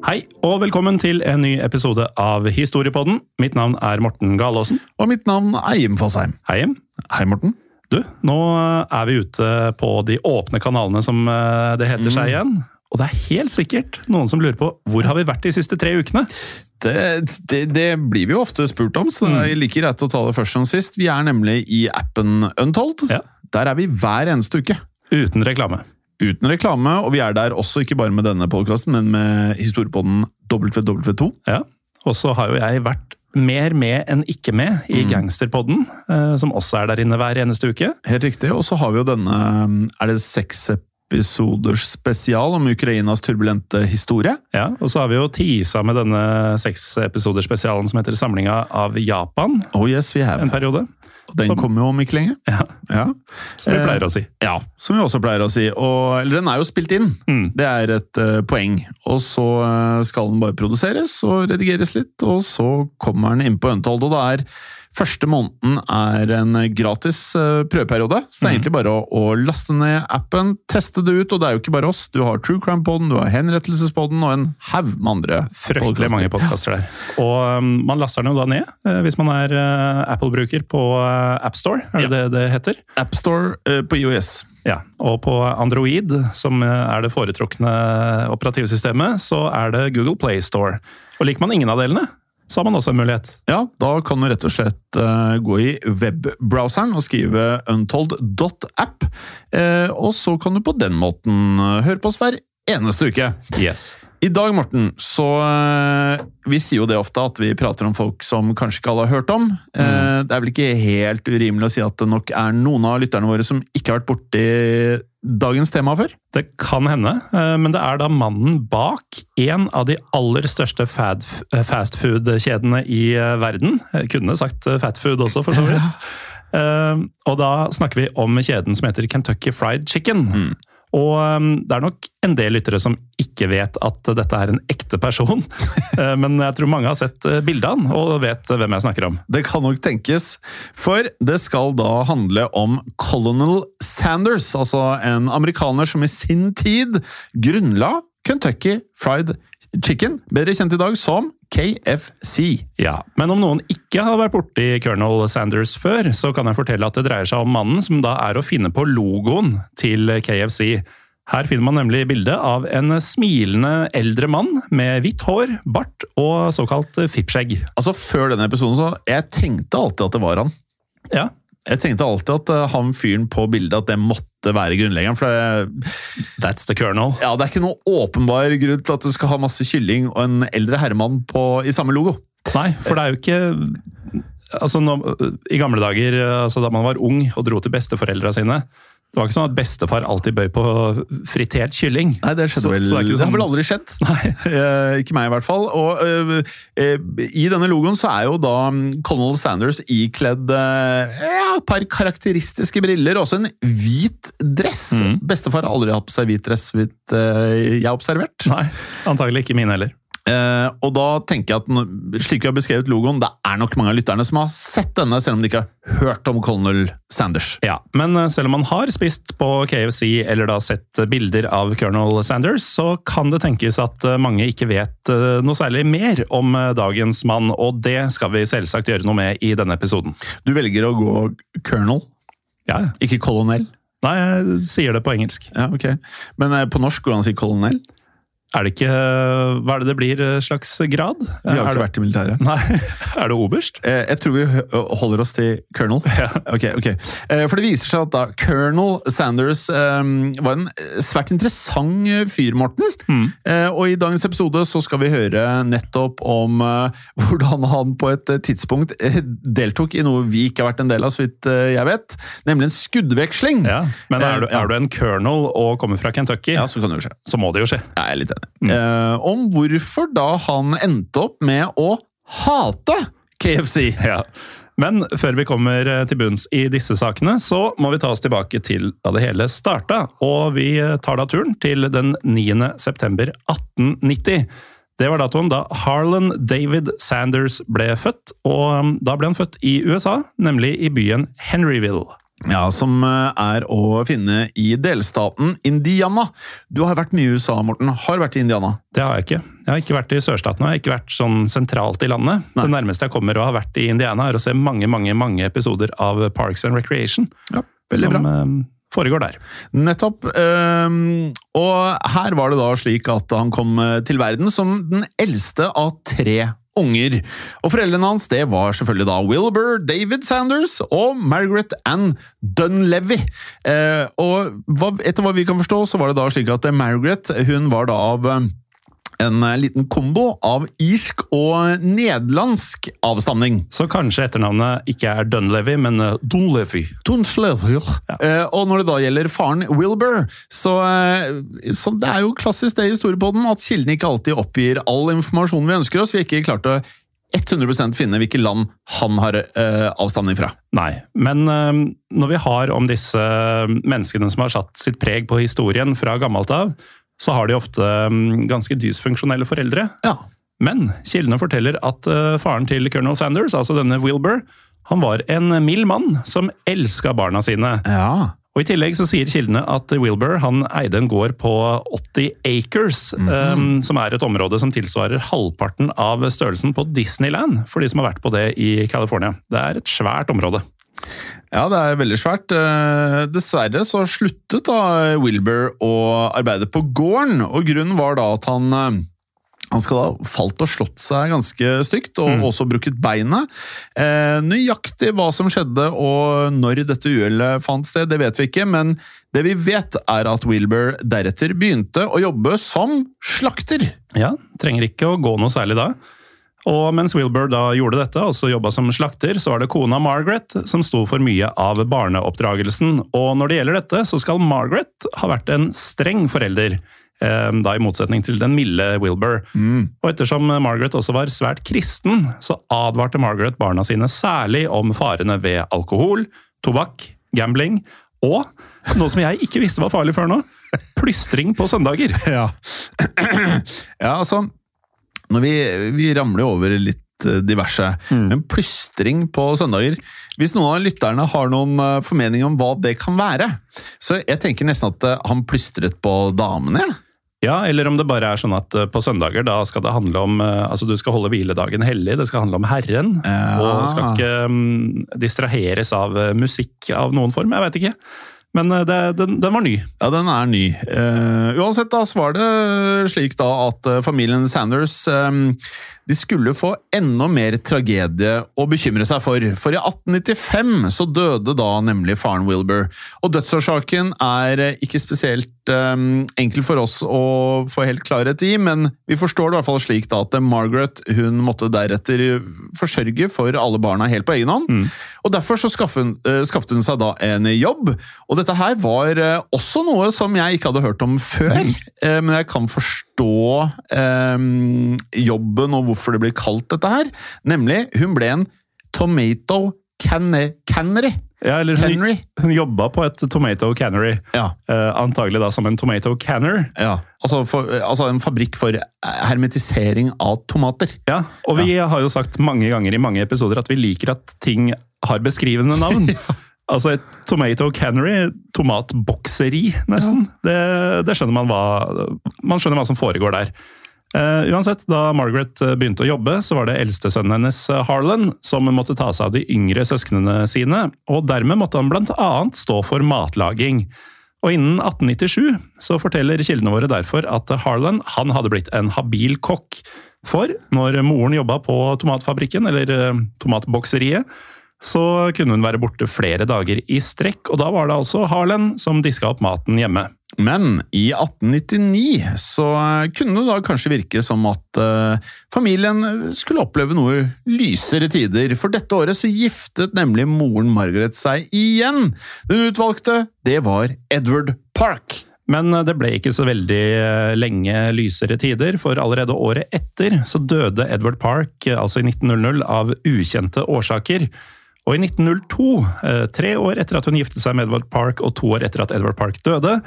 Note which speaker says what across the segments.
Speaker 1: Hei, og velkommen til en ny episode av Historiepodden. Mitt navn er Morten Galaasen.
Speaker 2: Og mitt navn er Jim Fosheim.
Speaker 1: Hei, Jim.
Speaker 2: Hei, Morten.
Speaker 1: Du, nå er vi ute på de åpne kanalene, som eh, det heter seg igjen. Og det er helt sikkert noen som lurer på hvor har vi vært de siste tre ukene?
Speaker 2: Det, det, det blir vi jo ofte spurt om, så det er like greit å ta det først som sist. Vi er nemlig i appen Untold.
Speaker 1: Ja.
Speaker 2: Der er vi hver eneste uke.
Speaker 1: Uten reklame.
Speaker 2: Uten reklame, og vi er der også ikke bare med denne podkasten, men med historiepodden WW2.
Speaker 1: Ja. Og så har jo jeg vært mer med enn ikke med i Gangsterpodden, eh, som også er der inne hver eneste uke.
Speaker 2: Helt riktig. Og så har vi jo denne Er det seks episoders spesial om Ukrainas turbulente historie?
Speaker 1: Ja, Og så har vi jo teasa med denne seks episoder spesialen som heter Samlinga av Japan,
Speaker 2: Oh yes, we have.
Speaker 1: en periode.
Speaker 2: Og den
Speaker 1: som-
Speaker 2: kommer jo om ikke lenge.
Speaker 1: Ja,
Speaker 2: Ja.
Speaker 1: som vi
Speaker 2: Eh,
Speaker 1: pleier å si.
Speaker 2: Ja, som vi også pleier å si. Og, eller den er jo spilt inn.
Speaker 1: Mm.
Speaker 2: Det er et uh, poeng. Og så eh, skal den bare produseres og redigeres litt, og så kommer den inn på Untold. Og det er Første måneden er en gratis eh, prøveperiode, så det er
Speaker 1: Mm.
Speaker 2: egentlig bare å, å laste ned appen, teste det ut. Og det er jo ikke bare oss. Du har True Crime-poden, du har Henrettelsespodden og en haug med andre
Speaker 1: Fryktelig
Speaker 2: podcaster.
Speaker 1: mange podkaster der. Og um, man laster den jo da ned, eh, hvis man er uh, Apple-bruker på uh, AppStore, er det det det heter?
Speaker 2: AppStore uh, på IOS.
Speaker 1: Ja, og på Android, som er det foretrukne operativsystemet, så er det Google Play Store. Og liker man ingen av delene, så har man også en mulighet.
Speaker 2: Ja, da kan du rett og slett uh, gå i webbrowseren og skrive untold.app. Uh, og så kan du på den måten uh, høre på oss hver eneste uke.
Speaker 1: Yes.
Speaker 2: I dag, Morten, så eh, Vi sier jo det ofte at vi prater om folk som kanskje ikke alle har hørt om. Mm. Det er vel ikke helt urimelig å si at det nok er noen av lytterne våre som ikke har vært borti dagens tema før?
Speaker 1: Det kan hende, eh, men det er da mannen bak en av de aller største eh, fastfood-kjedene i eh, verden. Jeg kunne sagt eh, fatfood også, for så vidt. Eh, Og da snakker vi om kjeden som heter Kentucky Fried Chicken. Og eh, det er nok en del lyttere som ikke vet at dette er en ekte person. Eh, Men jeg tror mange har sett eh, bildet av han og vet hvem jeg snakker om.
Speaker 2: Det kan nok tenkes, for det skal da handle om Colonel Sanders, altså en amerikaner som i sin tid grunnla Kentucky Fried Chicken, bedre kjent i dag som KFC.
Speaker 1: Ja, Men om noen ikke har vært borti Colonel Sanders før, så kan jeg fortelle at det dreier seg om mannen som da er å finne på logoen til KFC. Her finner man nemlig bilde av en smilende eldre mann med hvitt hår, bart og såkalt fippskjegg.
Speaker 2: Altså, før denne episoden så Jeg tenkte alltid at det var han.
Speaker 1: Ja,
Speaker 2: Jeg tenkte alltid at eh, han fyren på bildet at det måtte være grunnleggeren. For det,
Speaker 1: that's the Colonel.
Speaker 2: ja, det er ikke noe åpenbar grunn til at du skal ha masse kylling og en eldre herremann på, i samme logo.
Speaker 1: Nei, for det er jo ikke Altså, nå, I gamle dager, altså da man var ung og dro til besteforeldra sine, Det var ikke sånn at bestefar alltid bøy på fritert kylling.
Speaker 2: Nei, det skjedde
Speaker 1: Så-
Speaker 2: vel
Speaker 1: så det sånn...
Speaker 2: Det har vel aldri skjedd. Eh, ikke meg, i hvert fall. Og eh, eh, i denne logoen så er jo da mm, Sanders ikledd eh, ja, et par karakteristiske briller, og også en hvit dress.
Speaker 1: Mm.
Speaker 2: Bestefar har aldri hatt på seg hvit dress, vidt eh, jeg har observert.
Speaker 1: Nei, antagelig ikke min heller.
Speaker 2: Eh, og da tenker jeg at slik vi har beskrevet logoen, det er nok mange av lytterne som har sett denne, selv om de ikke har hørt om Colonel Sanders.
Speaker 1: Ja, Men eh, selv om man har spist på KFC eller da sett bilder av Colonel Sanders, så kan det tenkes at eh, mange ikke vet noe særlig mer om dagens mann, og det skal vi selvsagt gjøre noe med i denne episoden.
Speaker 2: Du velger å gå Colonel,
Speaker 1: Ja,
Speaker 2: ikke Colonel?
Speaker 1: Nei, jeg sier det på engelsk.
Speaker 2: Ja, ok. Men på norsk går det an å si kolonel?
Speaker 1: Er det ikke Hva er det det blir eh, slags grad?
Speaker 2: Vi har ikke
Speaker 1: det,
Speaker 2: vært i militæret.
Speaker 1: Nei, er det oberst?
Speaker 2: Eh, Jeg tror vi holder oss til Colonel. Ja. Ok, ok. Eh, For det viser seg at da Colonel Sanders eh, var en svært interessant eh, fyr, Morten. Mm. Og i dagens episode så skal vi høre nettopp om eh, hvordan han på et eh, tidspunkt eh, deltok i noe vi ikke har vært en del av, så vidt eh, jeg vet, nemlig en skuddveksling.
Speaker 1: Ja, Men er du,
Speaker 2: Eh,
Speaker 1: er du en colonel og kommer fra Kentucky,
Speaker 2: Ja, så kan det jo skje.
Speaker 1: så må det jo skje.
Speaker 2: Jeg er litt enig. Eh, om hvorfor da han endte opp med å hate KFC.
Speaker 1: Ja. Men før vi kommer eh, til bunns i disse sakene, så må vi ta oss tilbake til da det hele starta. Og vi eh, tar da turen til den 9. september 1890. Det var datoen da Harlan David Sanders ble født, og um, da ble han født i USA, nemlig i byen Henryville.
Speaker 2: Ja, Som eh, er å finne i delstaten Indiana. Du har vært mye i USA, Morten. Har vært i Indiana.
Speaker 1: Det har jeg ikke. Jeg har ikke vært i sørstaten, jeg har ikke vært sånn sentralt i landet.
Speaker 2: Nei.
Speaker 1: Det nærmeste jeg kommer å ha vært i Indiana, er å se mange, mange, mange episoder av Parks and Recreation.
Speaker 2: Ja, veldig
Speaker 1: som
Speaker 2: bra.
Speaker 1: eh, foregår der.
Speaker 2: Nettopp. ehm, og her var det da slik at han kom eh, til verden som den eldste av tre unger. Og foreldrene hans det var selvfølgelig da Wilbur David Sanders og Margaret Ann Dunlevy. Eh, og hva, etter hva vi kan forstå, så var det da slik at Margaret hun var da av eh, en eh, liten kombo av irsk og nederlandsk avstamning.
Speaker 1: Så kanskje etternavnet ikke er Dunlevy, men Dunlevy. Dunlevy.
Speaker 2: Ja. Eh, og når det da gjelder faren Wilbur, så, eh, så det er jo klassisk det i historiepodden at kildene ikke alltid oppgir all informasjonen vi ønsker oss. Vi har ikke klart å 100% finne hvilke land han har eh, avstamning fra.
Speaker 1: Nei, men eh, når vi har om disse menneskene som har satt sitt preg på historien fra gammelt av, så har de ofte mm, ganske dysfunksjonelle foreldre.
Speaker 2: Ja.
Speaker 1: Men kildene forteller at eh, faren til Colonel Sanders, altså denne Wilbur, han var en mild mann som elska barna sine.
Speaker 2: ja.
Speaker 1: Og I tillegg så sier kildene at Wilbur han eide en gård på 80 acres, eh, som er et område som tilsvarer halvparten av størrelsen på Disneyland, for de som har vært på det i California. Det er et svært område.
Speaker 2: Ja, det er veldig svært. Eh, Dessverre så sluttet da Wilbur å arbeide på gården, og grunnen var da at han eh, han skal ha falt og slått seg ganske stygt, og også brukket beinet. Eh, nøyaktig hva som skjedde og når dette uhellet fant sted, det vet vi ikke, men det vi vet er at Wilbur deretter begynte å jobbe som slakter.
Speaker 1: Ja, trenger ikke å gå noe særlig da. Og mens Wilbur da gjorde dette, altså jobba som slakter, så var det kona Margaret som sto for mye av barneoppdragelsen. Og når det gjelder dette, så skal Margaret ha vært en streng forelder. eh, Da I motsetning til den milde Wilbur. Og ettersom Margaret også var svært kristen, så advarte Margaret barna sine særlig om farene ved alkohol, tobakk, gambling og noe som jeg ikke visste var farlig før nå, plystring på søndager.
Speaker 2: Ja, ja altså når vi, vi ramler over litt diverse. diverse, men plystring på søndager Hvis noen av lytterne har noen eh, formening om hva det kan være, så jeg tenker nesten at eh, han plystret på damene.
Speaker 1: Ja, eller om det bare er sånn at eh, på søndager da skal det handle om eh, Altså du skal holde hviledagen hellig, det skal handle om Herren.
Speaker 2: Ja.
Speaker 1: Og skal ikke mm, distraheres av eh, musikk av noen form. Jeg veit ikke. Men eh, det, den, den var ny.
Speaker 2: Ja, den er ny. Uh, uansett da, så var det slik da at eh, familien Sanders eh, de skulle få enda mer tragedie å bekymre seg for. For i 1895 så døde da nemlig faren Wilbur. Og dødsårsaken er eh, ikke spesielt um, enkel for oss å få helt klarhet i, men vi forstår det i hvert fall slik da at Margaret hun måtte deretter forsørge for alle barna helt på egen hånd.
Speaker 1: Mm.
Speaker 2: Og Derfor så skaffet hun, uh, skaffet hun seg da en jobb. Og dette her var uh, også noe som jeg ikke hadde hørt om før, uh, men jeg kan forstå um, jobben og hvorfor det blir kalt dette her. Nemlig, hun ble en tomato canne- cannery.
Speaker 1: Ja, eller hun, hun jobba på et tomato cannery.
Speaker 2: Ja.
Speaker 1: Eh, antagelig da som en tomato canner.
Speaker 2: Ja, altså, for, altså en fabrikk for hermetisering av tomater.
Speaker 1: Ja, og vi har jo sagt mange ganger i mange episoder at vi liker at ting har beskrivende navn. Altså et tomato cannery, tomatbokseri nesten, det, det skjønner man hva Man skjønner hva som foregår der. Eh, uansett, da Margaret eh, begynte å jobbe, så var det eldstesønnen hennes, eh, Harlan, som måtte ta seg av de yngre søsknene sine, og dermed måtte han annet stå for matlaging. Og innen 1897 så forteller kildene våre derfor at Harlan han hadde blitt en habil kokk. For når moren jobba på tomatfabrikken, eller tomatbokseriet, så kunne hun være borte flere dager i strekk, og da var det altså Harlan som diska opp maten hjemme.
Speaker 2: Men i 1899 så kunne det da kanskje virke som at eh, familien skulle oppleve noe lysere tider, for dette året så giftet nemlig moren Margaret seg igjen. Hun utvalgte, det var Edward Park.
Speaker 1: Men det ble ikke så veldig eh, lenge lysere tider, for allerede året etter så døde Edward Park, eh, altså i 1900, av ukjente årsaker. Og i 1902, eh, tre år etter at hun giftet seg med Edward Park og to år etter at Edward Park døde,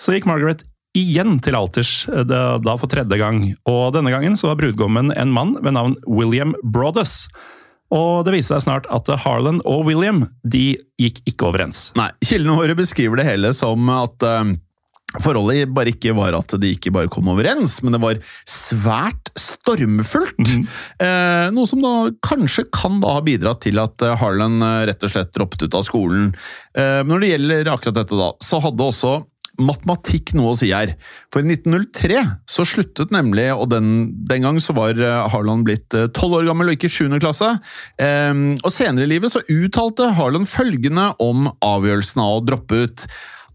Speaker 1: så gikk Margaret igjen til alters, eh, da for tredje gang. Og denne gangen så var brudgommen en mann ved navn William Broaddus. Og det viste seg snart at Harlan og William de gikk ikke overens.
Speaker 2: Nei, kildene våre beskriver det hele som at eh, Forholdet bare ikke var at de ikke bare kom overens, men det var svært stormfullt. Eh, noe som da kanskje kan da ha bidratt til at Harlan rett og slett droppet ut av skolen. Eh, når det gjelder akkurat dette, da, så hadde også matematikk noe å si her. For i 1903 så sluttet nemlig, og den, den gang så var Harland blitt eh, tolv år gammel og ikke 7. klasse. Eh, og senere i livet så uttalte Harland følgende om avgjørelsen av å droppe ut.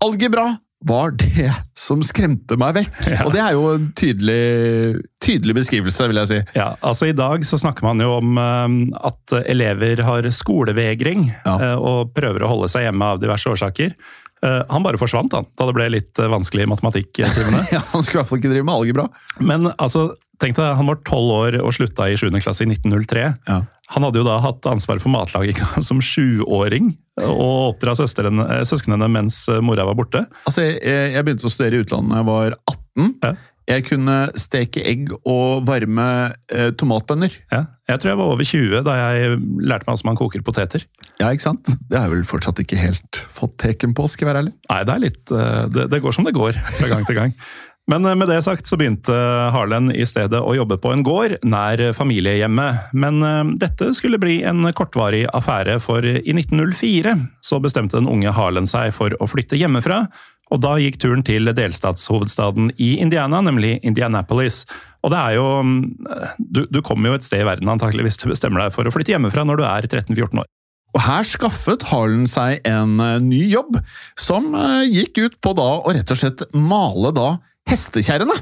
Speaker 2: Algebra var det som skremte meg vekk.
Speaker 1: Ja.
Speaker 2: Og det er jo en tydelig, tydelig beskrivelse, vil jeg si.
Speaker 1: Ja, altså I dag så snakker man jo om eh, at elever har skolevegring
Speaker 2: Ja.
Speaker 1: eh, og prøver å holde seg hjemme av diverse årsaker. Eh, han bare forsvant han, da det ble litt eh, vanskelig i matematikktimene.
Speaker 2: Ja, Han skulle i hvert fall ikke drive med algebra.
Speaker 1: Men altså, tenk deg, han var tolv år og slutta i 7. klasse i 1903.
Speaker 2: Ja.
Speaker 1: Han hadde jo da hatt ansvar for matlaginga som sjuåring, og oppdra eh, søsknene mens mora var borte.
Speaker 2: Altså, jeg, jeg begynte å studere i utlandet da jeg var 18.
Speaker 1: Ja.
Speaker 2: Jeg kunne steke egg og varme eh, tomatbønner.
Speaker 1: Ja. Jeg tror jeg var over 20 da jeg lærte meg hvordan man koker poteter.
Speaker 2: Ja, ikke sant? Det har jeg vel fortsatt ikke helt fått teken på, skal jeg være ærlig.
Speaker 1: Nei, det er litt eh, Det, det går som det går, fra gang til gang. Men eh, med det sagt så begynte Harlen i stedet å jobbe på en gård nær familiehjemmet. Men eh, dette skulle bli en kortvarig affære, for i 1904 så bestemte den unge Harlen seg for å flytte hjemmefra. Og da gikk turen til delstatshovedstaden i Indiana, nemlig Indianapolis. Og det er jo mm, Du, du kommer jo et sted i verden antagelig hvis du bestemmer deg for å flytte hjemmefra når du er 13-14 år.
Speaker 2: Og her skaffet Harlan seg en eh, ny jobb, som eh, gikk ut på da å rett og slett male da hestekjerrene.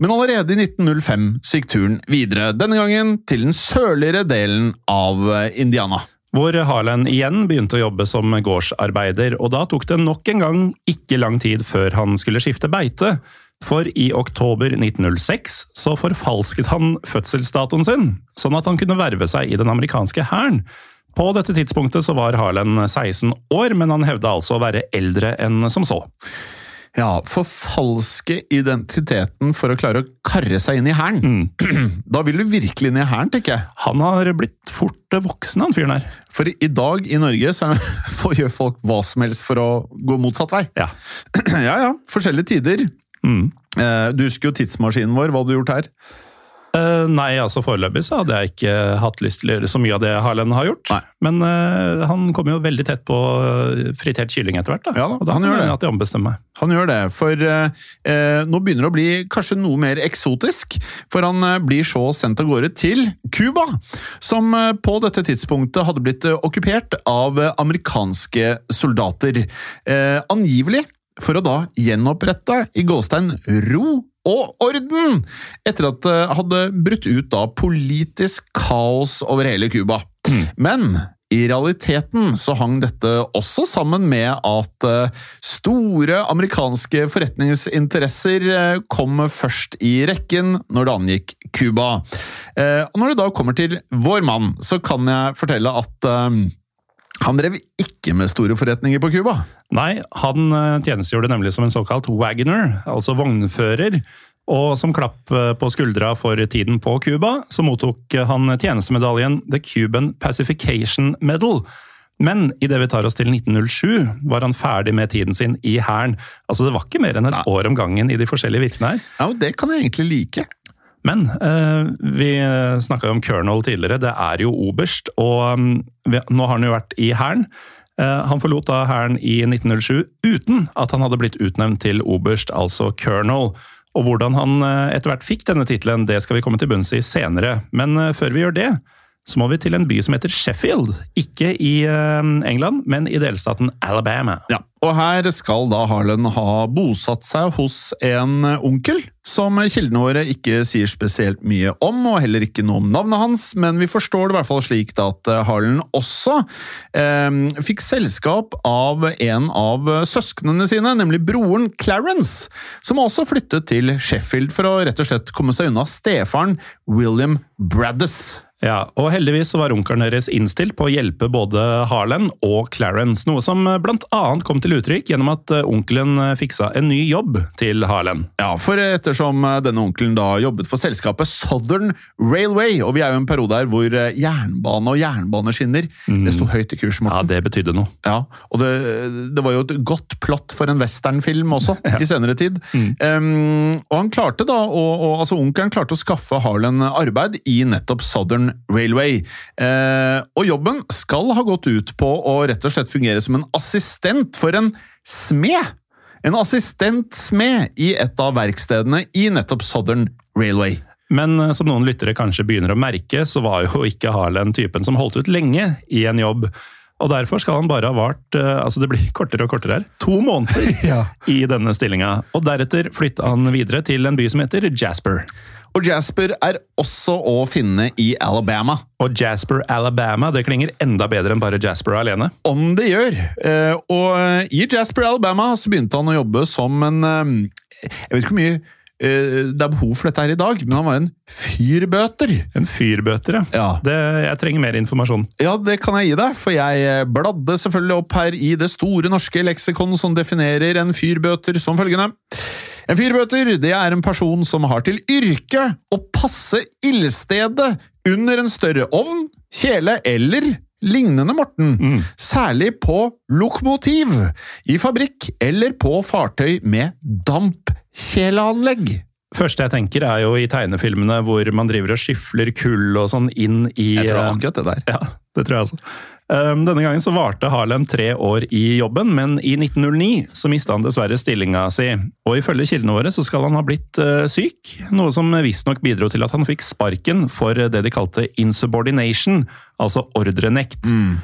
Speaker 2: Men allerede i 1905 så gikk turen videre, denne gangen til den sørligere delen av eh, Indiana.
Speaker 1: Hvor Harlan igjen begynte å jobbe som gårdsarbeider, og da tok det nok en gang ikke lang tid før han skulle skifte beite. For i oktober 1906 så forfalsket han fødselsdatoen sin, sånn at han kunne verve seg i den amerikanske hæren. På dette tidspunktet så var Harlan 16 år, men han hevda altså å være eldre enn som så.
Speaker 2: Ja, forfalske identiteten for å klare å karre seg inn i hæren. Da vil du virkelig inn i hæren, tenker jeg.
Speaker 1: Han har blitt fort voksen, han fyren her.
Speaker 2: For i dag i Norge så gjør folk hva som helst for å gå motsatt vei.
Speaker 1: Ja.
Speaker 2: Ja ja, forskjellige tider.
Speaker 1: Mm.
Speaker 2: Eh, Du husker jo tidsmaskinen vår, hva hadde du gjort her?
Speaker 1: Eh, nei, altså foreløpig så hadde jeg ikke hatt lyst til å gjøre så mye av det Harlan har gjort.
Speaker 2: Nei.
Speaker 1: Men uh, han kommer jo veldig tett på eh, fritert kylling etter hvert. Da.
Speaker 2: Ja da,
Speaker 1: og da
Speaker 2: han
Speaker 1: kan
Speaker 2: gjør
Speaker 1: det at jeg ombestemmer meg.
Speaker 2: Han gjør det, for uh, nå begynner det å bli kanskje noe mer eksotisk. For han blir så sendt av gårde til Cuba, som på dette tidspunktet hadde blitt okkupert av amerikanske soldater. Angivelig for å da gjenopprette i gåstein ro og orden, etter at det hadde brutt ut da politisk kaos over hele Cuba. Men i realiteten så hang dette også sammen med at eh, store amerikanske forretningsinteresser eh, kom først i rekken når det angikk Cuba. Eh, Og når det da kommer til vår mann, så kan jeg fortelle at eh, han drev ikke med store forretninger på Cuba.
Speaker 1: Nei, han eh, tjenestegjorde nemlig som en såkalt wagoner, altså vognfører. Og som klapp eh, på skuldra for tiden på Cuba, så mottok han tjenestemedaljen The Cuban Pacification Medal. Men idet vi tar oss til 1907, var han ferdig med tiden sin i hæren. Altså, det var ikke mer enn et
Speaker 2: Nei.
Speaker 1: år om gangen i de forskjellige virkene her.
Speaker 2: Ja, og Det kan jeg egentlig like.
Speaker 1: Men eh, vi snakka jo om colonel tidligere. Det er jo oberst, og mm, nå har han jo vært i hæren. Eh, han forlot da hæren i 1907 uten at han hadde blitt utnevnt til oberst, altså colonel. Og hvordan han eh, etter hvert fikk denne tittelen, det skal vi komme til bunns i senere. Men eh, før vi gjør det, så må vi til en by som heter Sheffield. Ikke i eh, England, men i delstaten Alabama.
Speaker 2: Ja, og her skal da Harlan ha bosatt seg hos en onkel, som kildene våre ikke sier spesielt mye om, og heller ikke noe om navnet hans, men vi forstår det i hvert fall slik da at Harlan også eh, fikk selskap av en av søsknene sine, nemlig broren Clarence, som også flyttet til Sheffield for å rett og slett komme seg unna stefaren William Braddus.
Speaker 1: Ja, og heldigvis så var onkelen deres innstilt på å hjelpe både Harlan og Clarence, noe som blant annet kom til uttrykk gjennom at eh, onkelen fiksa en ny jobb til Harlan.
Speaker 2: Ja, for ettersom eh, denne onkelen da jobbet for selskapet Southern Railway, og vi er jo i en periode her hvor eh, jernbane og jernbaneskinner det sto høyt i kurs,
Speaker 1: Ja, det betydde noe.
Speaker 2: Ja, og det, det var jo et godt plott for en westernfilm også, i senere tid. Em, og han klarte da, og, og, altså onkelen klarte å skaffe Harlan arbeid i nettopp Southern Railway. Eh, og jobben skal ha gått ut på å rett og slett fungere som en assistent for en smed. En assistentsmed i et av verkstedene i nettopp Southern Railway.
Speaker 1: Men eh, som noen lyttere kanskje begynner å merke, så var jo ikke Harlan typen som holdt ut lenge i en jobb. Og derfor skal han bare ha vart eh, altså det blir kortere og kortere her, to måneder i denne stillinga. Og deretter flytta han videre til en by som heter Jasper.
Speaker 2: Og Jasper er også å finne i Alabama.
Speaker 1: Og Jasper, Alabama, det klinger enda bedre enn bare Jasper alene.
Speaker 2: Om det gjør. Eh, og i Jasper, Alabama, så begynte han å jobbe som en eh, Jeg vet ikke hvor mye det er behov for dette her i dag, men han var en fyrbøter.
Speaker 1: En fyrbøter, ja.
Speaker 2: Ja.
Speaker 1: Det, jeg trenger mer informasjon.
Speaker 2: Ja, det kan jeg gi deg, for jeg eh, bladde selvfølgelig opp her i det store norske leksikon som definerer en fyrbøter som følgende. En fyrbøter det er en person som har til yrke å passe ildstedet under en større ovn, kjele eller lignende, Morten. Særlig på lokomotiv, i fabrikk eller på fartøy med dampkjeleanlegg.
Speaker 1: første jeg tenker er jo i tegnefilmene hvor man driver og skyfler kull og sånn inn i
Speaker 2: Jeg tror
Speaker 1: eh,
Speaker 2: akkurat det der.
Speaker 1: Ja, det tror jeg også. Um, Denne gangen så varte Harlem tre år i jobben, men i 1909 så mista han dessverre stillinga si. Og ifølge kildene våre så skal han ha blitt eh, syk, noe som visstnok bidro til at han fikk sparken for det de kalte insubordination, altså ordrenekt. Mm.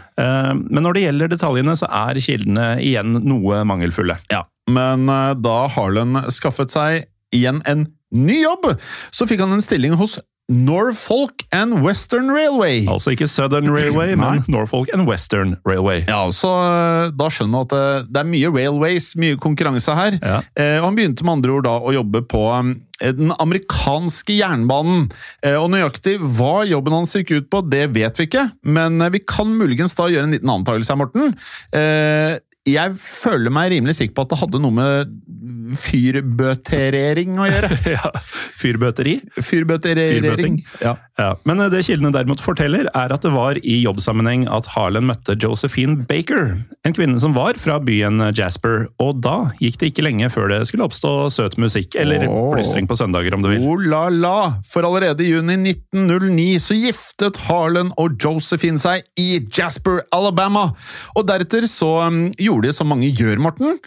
Speaker 1: men når det gjelder detaljene, så er kildene igjen noe mangelfulle.
Speaker 2: Ja, men eh, da Harlan skaffet seg igjen en ny jobb, så fikk han en stilling hos Norfolk and Western Railway.
Speaker 1: Altså ikke Southern Railway, men Norfolk and Western Railway.
Speaker 2: Ja, så eh, da skjønner man at det, det er mye railways, mye konkurranse her.
Speaker 1: Ja.
Speaker 2: Eh, og han begynte med andre ord da å jobbe på eh, den amerikanske jernbanen. Eh, og nøyaktig hva jobben hans gikk ut på, det vet vi ikke, men eh, vi kan muligens da gjøre en liten antakelse her, Morten. Eh, jeg føler meg rimelig sikker på at det hadde noe med fyrbøterering å gjøre.
Speaker 1: Ja, Fyrbøteri.
Speaker 2: Fyrbøterering. Ja.
Speaker 1: Ja, Men det kildene derimot forteller, er at det var i jobbsammenheng at Harlan møtte Josephine Baker, en kvinne som var fra byen Jasper, og da gikk det ikke lenge før det skulle oppstå søt musikk, eller
Speaker 2: oh.
Speaker 1: plystring på søndager om du vil.
Speaker 2: Oh la la! For allerede i juni 1909 så giftet Harlan og Josephine seg i Jasper, Alabama. Og deretter så um, gjorde de som mange gjør, Morten.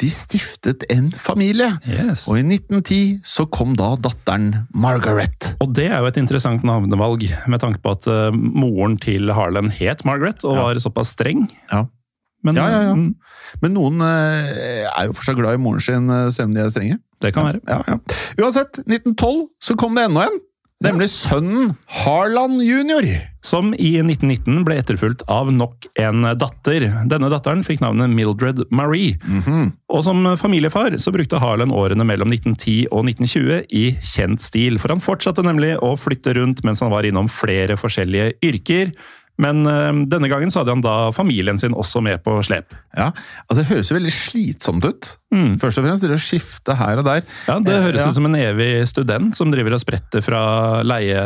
Speaker 2: De stiftet en familie.
Speaker 1: Yes.
Speaker 2: Og i 1910 så kom da datteren Margaret.
Speaker 1: Og det er jo et interessant navnevalg, med tanke på at uh, moren til Harlan het Margaret, og var såpass streng.
Speaker 2: Ja.
Speaker 1: Men
Speaker 2: Ja, ja, ja.
Speaker 1: mm,
Speaker 2: Men noen eh, er jo fortsatt glad i moren sin, eh, selv om de er strenge.
Speaker 1: det kan være.
Speaker 2: Ja, ja. Uansett, 1912 så kom det enda en. Nemlig sønnen Harland jr.
Speaker 1: Som i 1919 ble etterfulgt av nok en datter. Denne datteren fikk navnet Mildred Marie. Og som familiefar så brukte Harlan årene mellom 1910 og 1920 i kjent stil, for han fortsatte nemlig å flytte rundt mens han var innom flere forskjellige yrker. Men eh, denne gangen så hadde han da familien sin også med på slep.
Speaker 2: Ja, altså Det høres jo veldig slitsomt ut. Først og fremst, det å skifte her og der.
Speaker 1: Ja, Det
Speaker 2: Eh,
Speaker 1: høres
Speaker 2: ja.
Speaker 1: som en evig student som driver og spretter fra leie,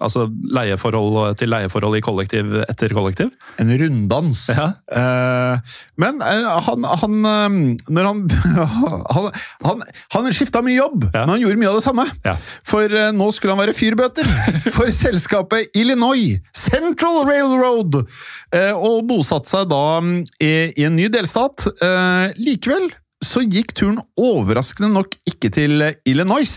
Speaker 1: altså leieforhold til leieforhold i kollektiv etter kollektiv.
Speaker 2: En runddans.
Speaker 1: Ja.
Speaker 2: Eh, men han, han Når han Han, han, han skifta mye jobb,
Speaker 1: Ja.
Speaker 2: men han gjorde mye av det samme. For nå skulle han være fyrbøter for selskapet Illinois Central Railroad, eh, og bosatte seg da mm, i, en ny delstat. Eh, likevel så gikk turen overraskende nok ikke til Illinois.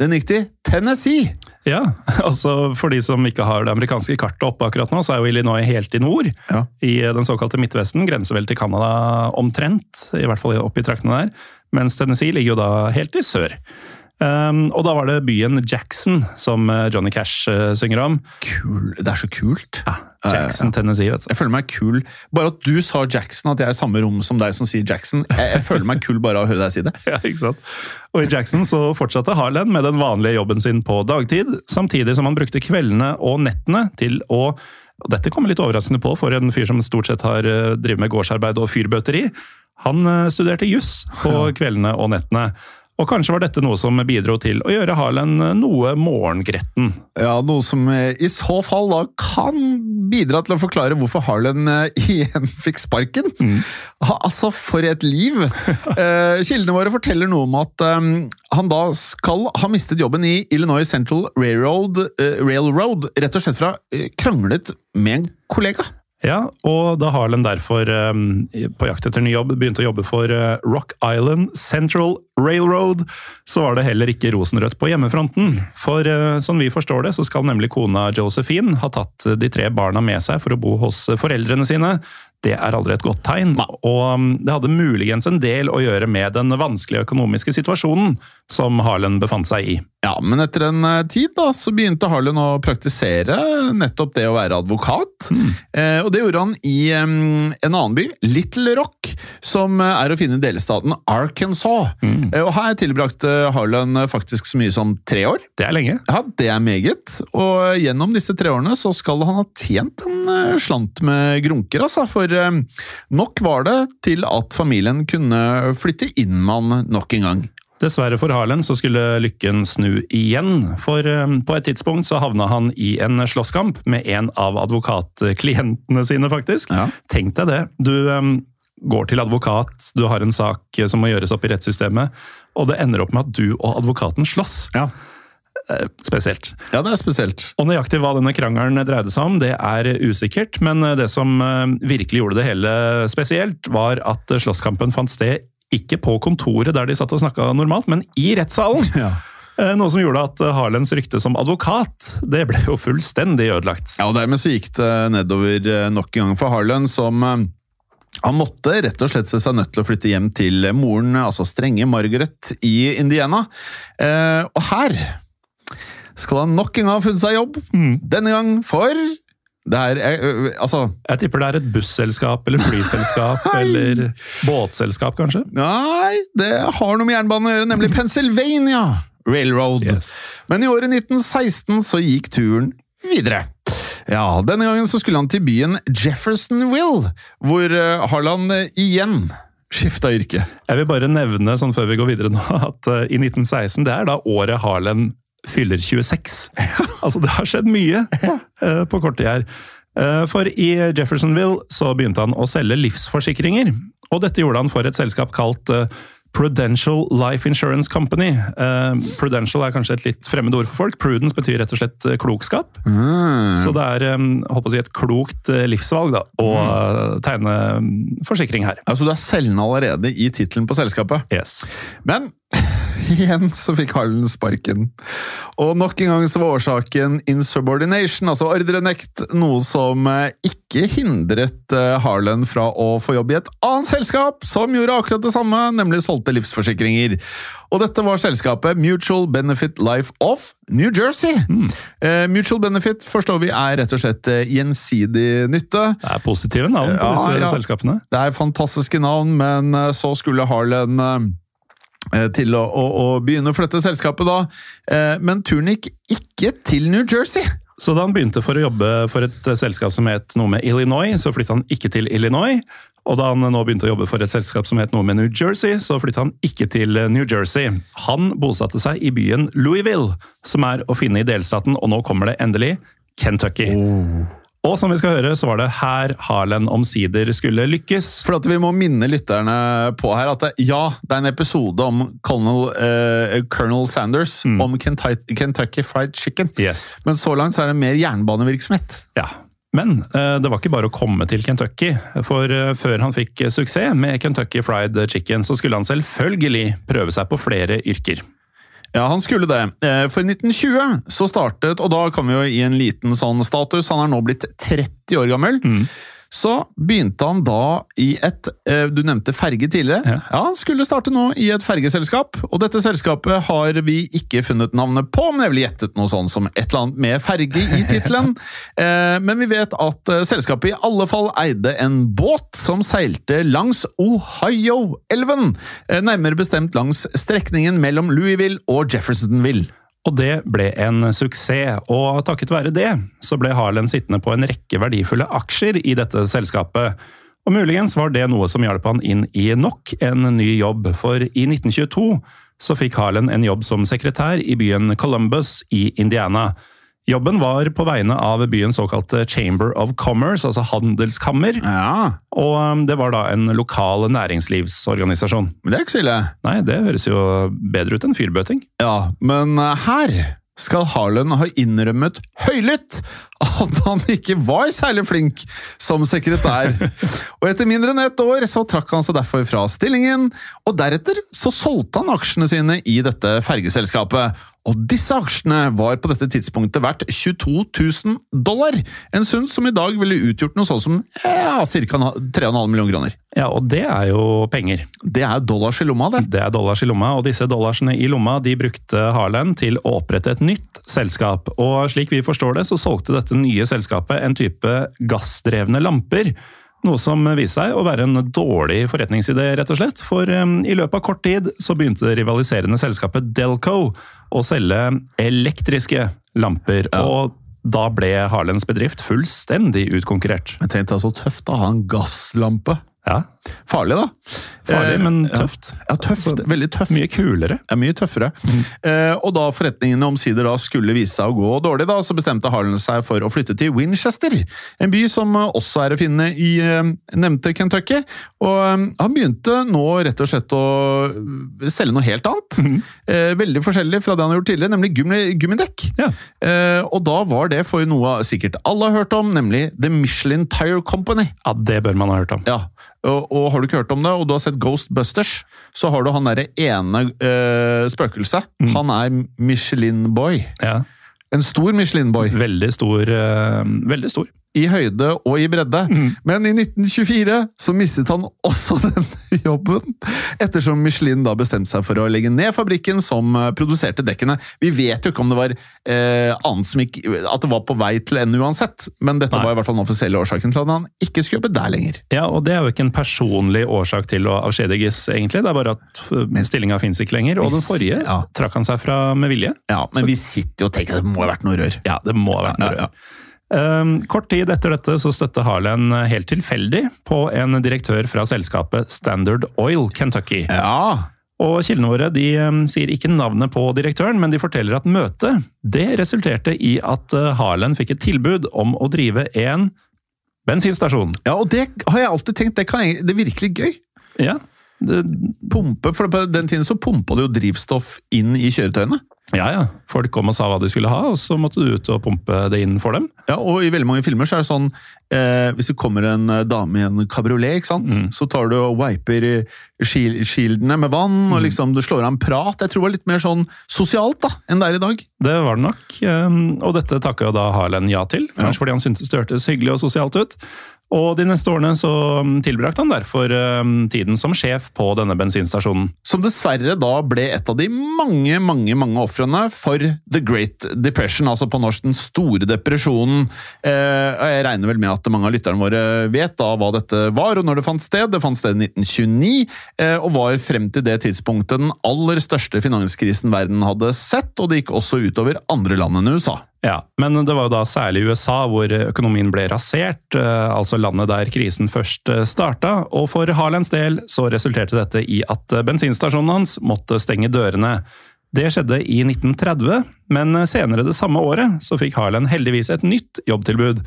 Speaker 2: Den gikk til Tennessee.
Speaker 1: Ja, altså For de som ikke har det amerikanske kartet oppe akkurat nå, så er jo Illinois helt i nord.
Speaker 2: Ja.
Speaker 1: I den såkalte Midtvesten. Grenser vel til Canada omtrent, i hvert fall oppe i traktene der. Mens Tennessee ligger jo da helt i sør. Um, og da var det byen Jackson som eh, Johnny Cash uh, synger om.
Speaker 2: Kul. Det er så kult.
Speaker 1: Jackson, Tennessee, vet du.
Speaker 2: Jeg føler meg kul. Bare at du sa Jackson, at jeg er i samme rom som deg som sier Jackson. Jeg, jeg føler meg kul bare av å høre deg si det.
Speaker 1: Ja, ikke sant? Og i Jackson så fortsatte Harlan med den vanlige jobben sin på dagtid, samtidig som han brukte kveldene og nettene til å og Dette kommer litt overraskende på for en fyr som stort sett har eh, drevet med gårdsarbeid og fyrbøteri. Han studerte juss på kveldene og nettene. Og kanskje var dette noe som bidro til å gjøre Harlan eh, noe morgengretten.
Speaker 2: Ja, Noe som eh, i så fall da kan bidra til å forklare hvorfor Harlan eh, igjen fikk sparken. Mm. altså, for et liv! Eh, Kildene våre forteller noe om at han da skal ha mistet jobben i Illinois Central Railroad, Railroad rett og slett fra kranglet med en kollega.
Speaker 1: Ja, og da har den derfor eh, på jakt etter ny jobb begynt å jobbe for eh, Rock Island Central Railroad, så var det heller ikke rosenrødt på hjemmefronten. For eh, sånn vi forstår det, så skal nemlig kona Josephine ha tatt de tre barna med seg for å bo hos foreldrene sine. Det er aldri et godt tegn, og um, det hadde muligens en del å gjøre med den vanskelige økonomiske situasjonen som Harlan befant seg i.
Speaker 2: Ja, men etter en eh, tid da, så begynte Harlan å praktisere nettopp det å være advokat. Eh, og det gjorde han i em, en annen by, Little Rock, som eh, er å finne i delstaten Arkansas. Eh, og her tilbrakte Harlan eh, faktisk så mye som tre år.
Speaker 1: Det er lenge.
Speaker 2: Ja, det er meget. Og gjennom disse tre årene så skal han ha tjent en eh, slant med grunker, altså. For eh, nok var det til at familien kunne flytte inn med han nok en gang.
Speaker 1: Dessverre for Harlan så skulle lykken snu igjen, for eh, på et tidspunkt så havna han i en slåsskamp med en av advokatklientene sine, faktisk.
Speaker 2: Ja.
Speaker 1: Tenk deg det. Du eh, går til advokat, du har en sak som må gjøres opp i rettssystemet, og det ender opp med at du og advokaten slåss.
Speaker 2: Ja.
Speaker 1: Eh, Spesielt.
Speaker 2: ja, det er spesielt.
Speaker 1: Og nøyaktig hva denne krangelen dreide seg om, det er usikkert, men det som eh, virkelig gjorde det hele spesielt, var at slåsskampen fant sted ikke på kontoret der de satt og snakka normalt, men i rettssalen.
Speaker 2: Ja.
Speaker 1: Eh, Noe som gjorde at Harlens rykte som advokat det ble jo fullstendig ødelagt.
Speaker 2: Ja, og dermed så gikk det nedover eh, nok en gang for Harlen, som eh, han måtte rett og slett se seg nødt til å flytte hjem til moren, altså strenge Margaret i Indiana. Eh, og her skal han nok en gang ha funnet seg jobb. Denne gang for det her eh, eh, Altså,
Speaker 1: Jeg tipper det er et busselskap eller flyselskap eller båtselskap, kanskje?
Speaker 2: nei, det har noe med jernbanen å gjøre, nemlig Pennsylvania Railroad.
Speaker 1: Yes.
Speaker 2: Men i året 1916 så gikk turen videre. Ja, Denne gangen så skulle han til byen Jeffersonville, hvor Harland igjen skifta yrke.
Speaker 1: Jeg vil bare nevne sånn før vi går videre nå, at i 1916 det er da året Harlan fyller 26. Altså det har skjedd mye eh, på kort tid her. Eh, For i Jeffersonville så begynte han å selge livsforsikringer. Og dette gjorde han for et selskap kalt eh, Prudential Life Insurance Company. Prudential er kanskje et litt fremmed ord for folk. Prudence betyr rett og slett klokskap. klokskap. Så det er holdt på å si et klokt livsvalg da, å mm. tegne mm, forsikring her.
Speaker 2: Altså, Du er selgende allerede i tittelen på selskapet.
Speaker 1: Yes.
Speaker 2: Men igjen så fikk Harlan sparken. Og nok en gang så var årsaken insubordination, altså ordrenekt, noe som eh, ikke hindret eh, Harlan fra å få jobb i et annet selskap som gjorde akkurat det samme, nemlig solgte livsforsikringer. Og dette var selskapet Mutual Benefit Life of New Jersey. Eh, Mutual Benefit forstår vi er rett og slett gjensidig nytte.
Speaker 1: Det er positive navn på disse
Speaker 2: ja.
Speaker 1: selskapene.
Speaker 2: Det er fantastiske navn, men så skulle Harlan til å, å, å begynne å flytte selskapet da, Eh, men turen gikk ikke til New Jersey.
Speaker 1: Så da han begynte for å jobbe for et eh, selskap som het noe med Illinois, så flyttet han ikke til Illinois. Og da han nå begynte å jobbe for et selskap som het noe med New Jersey, så flyttet han ikke til eh, New Jersey. Han bosatte seg i byen Louisville, som er å finne i delstaten, og nå kommer det endelig, Kentucky. Og som vi skal høre, så var det her Harlen omsider skulle lykkes.
Speaker 2: For at vi må minne lytterne på her at det, ja, det er en episode om Colonel, eh, Colonel Sanders, om Kentucky, Kentucky Fried Chicken.
Speaker 1: Yes.
Speaker 2: Men så langt så er det mer jernbanevirksomhet.
Speaker 1: Ja. Men eh, det var ikke bare å komme til Kentucky, for eh, før han fikk suksess med Kentucky Fried Chicken, så skulle han selvfølgelig prøve seg på flere yrker.
Speaker 2: Ja, han skulle det. Eh, For 1920 så startet, og da kom vi jo i en liten sånn status, han er nå blitt 30 år gammel. Så begynte han da i et eh, Du nevnte ferge tidligere.
Speaker 1: Ja.
Speaker 2: Ja, Han skulle starte nå i et fergeselskap, og dette selskapet har vi ikke funnet navnet på, men jeg ville gjettet noe sånn som et eller annet med ferge i tittelen. Eh, Men vi vet at eh, selskapet i alle fall eide en båt som seilte langs Ohio-elven, nærmere bestemt langs strekningen mellom Louisville og Jeffersonville.
Speaker 1: Og det ble en suksess, og takket være det så ble Harlan sittende på en rekke verdifulle aksjer i dette selskapet. Og muligens var det noe som hjalp han inn i nok en ny jobb, for i 1922 så fikk Harlan en jobb som sekretær i byen Columbus i Indiana. Jobben var på vegne av byens såkalte Chamber of Commerce, altså handelskammer,
Speaker 2: Ja,
Speaker 1: og um, det var da en lokal næringslivsorganisasjon.
Speaker 2: men det er ikke så ille.
Speaker 1: Nei, det høres jo bedre ut enn fyrbøting.
Speaker 2: Ja, men eh, her skal Harlan ha innrømmet høylytt at han ikke var særlig flink som sekretær. Og etter mindre enn ett år så trakk han seg derfor fra stillingen, og deretter så solgte han aksjene sine i dette fergeselskapet. Og disse aksjene var på dette tidspunktet verdt 22 000 dollar, en sum som i dag ville utgjort noe sånn som ja, ca. 3,5 millioner kroner.
Speaker 1: Ja, og det er jo penger.
Speaker 2: Det er dollars i lomma, det.
Speaker 1: Det er dollars i lomma, og disse dollarsene i lomma de brukte Harland til å opprette et nytt selskap. Og slik vi forstår det, så solgte dette nye selskapet en type gassdrevne lamper. Noe som viste seg å være en dårlig forretningsidé, rett og slett. For i løpet av kort tid så begynte det rivaliserende selskapet Delco å selge elektriske lamper. Og da ble Harlens bedrift fullstendig utkonkurrert.
Speaker 2: Men tenk deg så tøft å ha en gasslampe.
Speaker 1: Ja,
Speaker 2: Farlig, da.
Speaker 1: Farlig,
Speaker 2: Eh,
Speaker 1: men tøft.
Speaker 2: Ja, tøft. Veldig tøft.
Speaker 1: Mye kulere.
Speaker 2: Ja, mye tøffere. Eh, og da forretningene omsider da skulle vise seg å gå dårlig, da, så bestemte Harlan seg for å flytte til Winchester, en by som også er å finne i eh, nevnte Kentucky. Og eh, han begynte nå rett og slett å selge noe helt annet. eh, veldig forskjellig fra det han har gjort tidligere, nemlig gummi, gummidekk.
Speaker 1: Ja.
Speaker 2: Eh, og da var det for noe sikkert alle har hørt om, nemlig The Michelin Tire Company.
Speaker 1: ja, det bør man ha hørt om.
Speaker 2: Ja, og, og har du ikke hørt om det, og du har sett Ghostbusters, så har du han derre ene uh, spøkelset. Han er Michelin-boy.
Speaker 1: Ja.
Speaker 2: En stor Michelin-boy.
Speaker 1: Veldig stor. Uh, veldig stor.
Speaker 2: I høyde og i bredde. Men i 1924 så mistet han også denne jobben, ettersom Michelin da bestemte seg for å legge ned fabrikken som eh, produserte dekkene. Vi vet jo ikke om det var eh, annet som ikke, at det var på vei til ende uansett, men dette
Speaker 1: Nei.
Speaker 2: var i hvert fall den offisielle årsaken til at han ikke skulle jobbe der lenger.
Speaker 1: Ja, og det er jo ikke en personlig årsak til å avskjediges, egentlig. Det er bare at uh, stillinga fins ikke lenger. Og den forrige
Speaker 2: Ja.
Speaker 1: trakk han seg fra med vilje.
Speaker 2: Ja, men vi sitter jo og tenker at det må ha vært noe rør.
Speaker 1: Ja, det må ha vært noe
Speaker 2: Ja, ja.
Speaker 1: Um, kort tid etter dette så støtte Harlan helt tilfeldig på en direktør fra selskapet Standard Oil Kentucky.
Speaker 2: Ja,
Speaker 1: Og Kildene våre de um, sier ikke navnet på direktøren, men de forteller at møtet det resulterte i at uh, Harlan fikk et tilbud om å drive en bensinstasjon.
Speaker 2: Ja, og det har jeg alltid tenkt, det, kan jeg, det er virkelig gøy.
Speaker 1: Ja,
Speaker 2: Pumpe, for på den tiden så pumpa du jo drivstoff inn i kjøretøyene.
Speaker 1: Ja, ja. Folk kom og sa hva de skulle ha, og så måtte du ut og pumpe det inn for dem.
Speaker 2: Ja, og i veldig mange filmer så er det sånn eh, Hvis det kommer en eh, dame i en kabriolet, ikke sant? så tar du og wiper shieldene med vann, og liksom du slår av en prat. Jeg tror det var litt mer sånn sosialt da, enn det er i dag.
Speaker 1: Det var det nok, ehm, og dette takka jo da Harlan ja til. Kanskje fordi han syntes det hørtes hyggelig og sosialt ut. Og de neste årene så mm, tilbrakte han derfor ehm, tiden som sjef på denne bensinstasjonen.
Speaker 2: Som dessverre da ble et av de mange, mange mange ofrene for The Great Depression, altså på norsk den store depresjonen. Eh, jeg regner vel med at mange av lytterne våre vet da hva dette var, og når det fant sted. Det fant sted i 1929, eh, og var frem til det tidspunktet den aller største finanskrisen verden hadde sett, og det gikk også utover andre land enn USA.
Speaker 1: Ja, Men det var jo da særlig USA hvor økonomien ble rasert, eh, altså landet der krisen først eh, starta. Og for Harlands del så resulterte dette i at eh, bensinstasjonen hans måtte stenge dørene. Det skjedde i 1930, men senere det samme året så fikk Harland heldigvis et nytt jobbtilbud.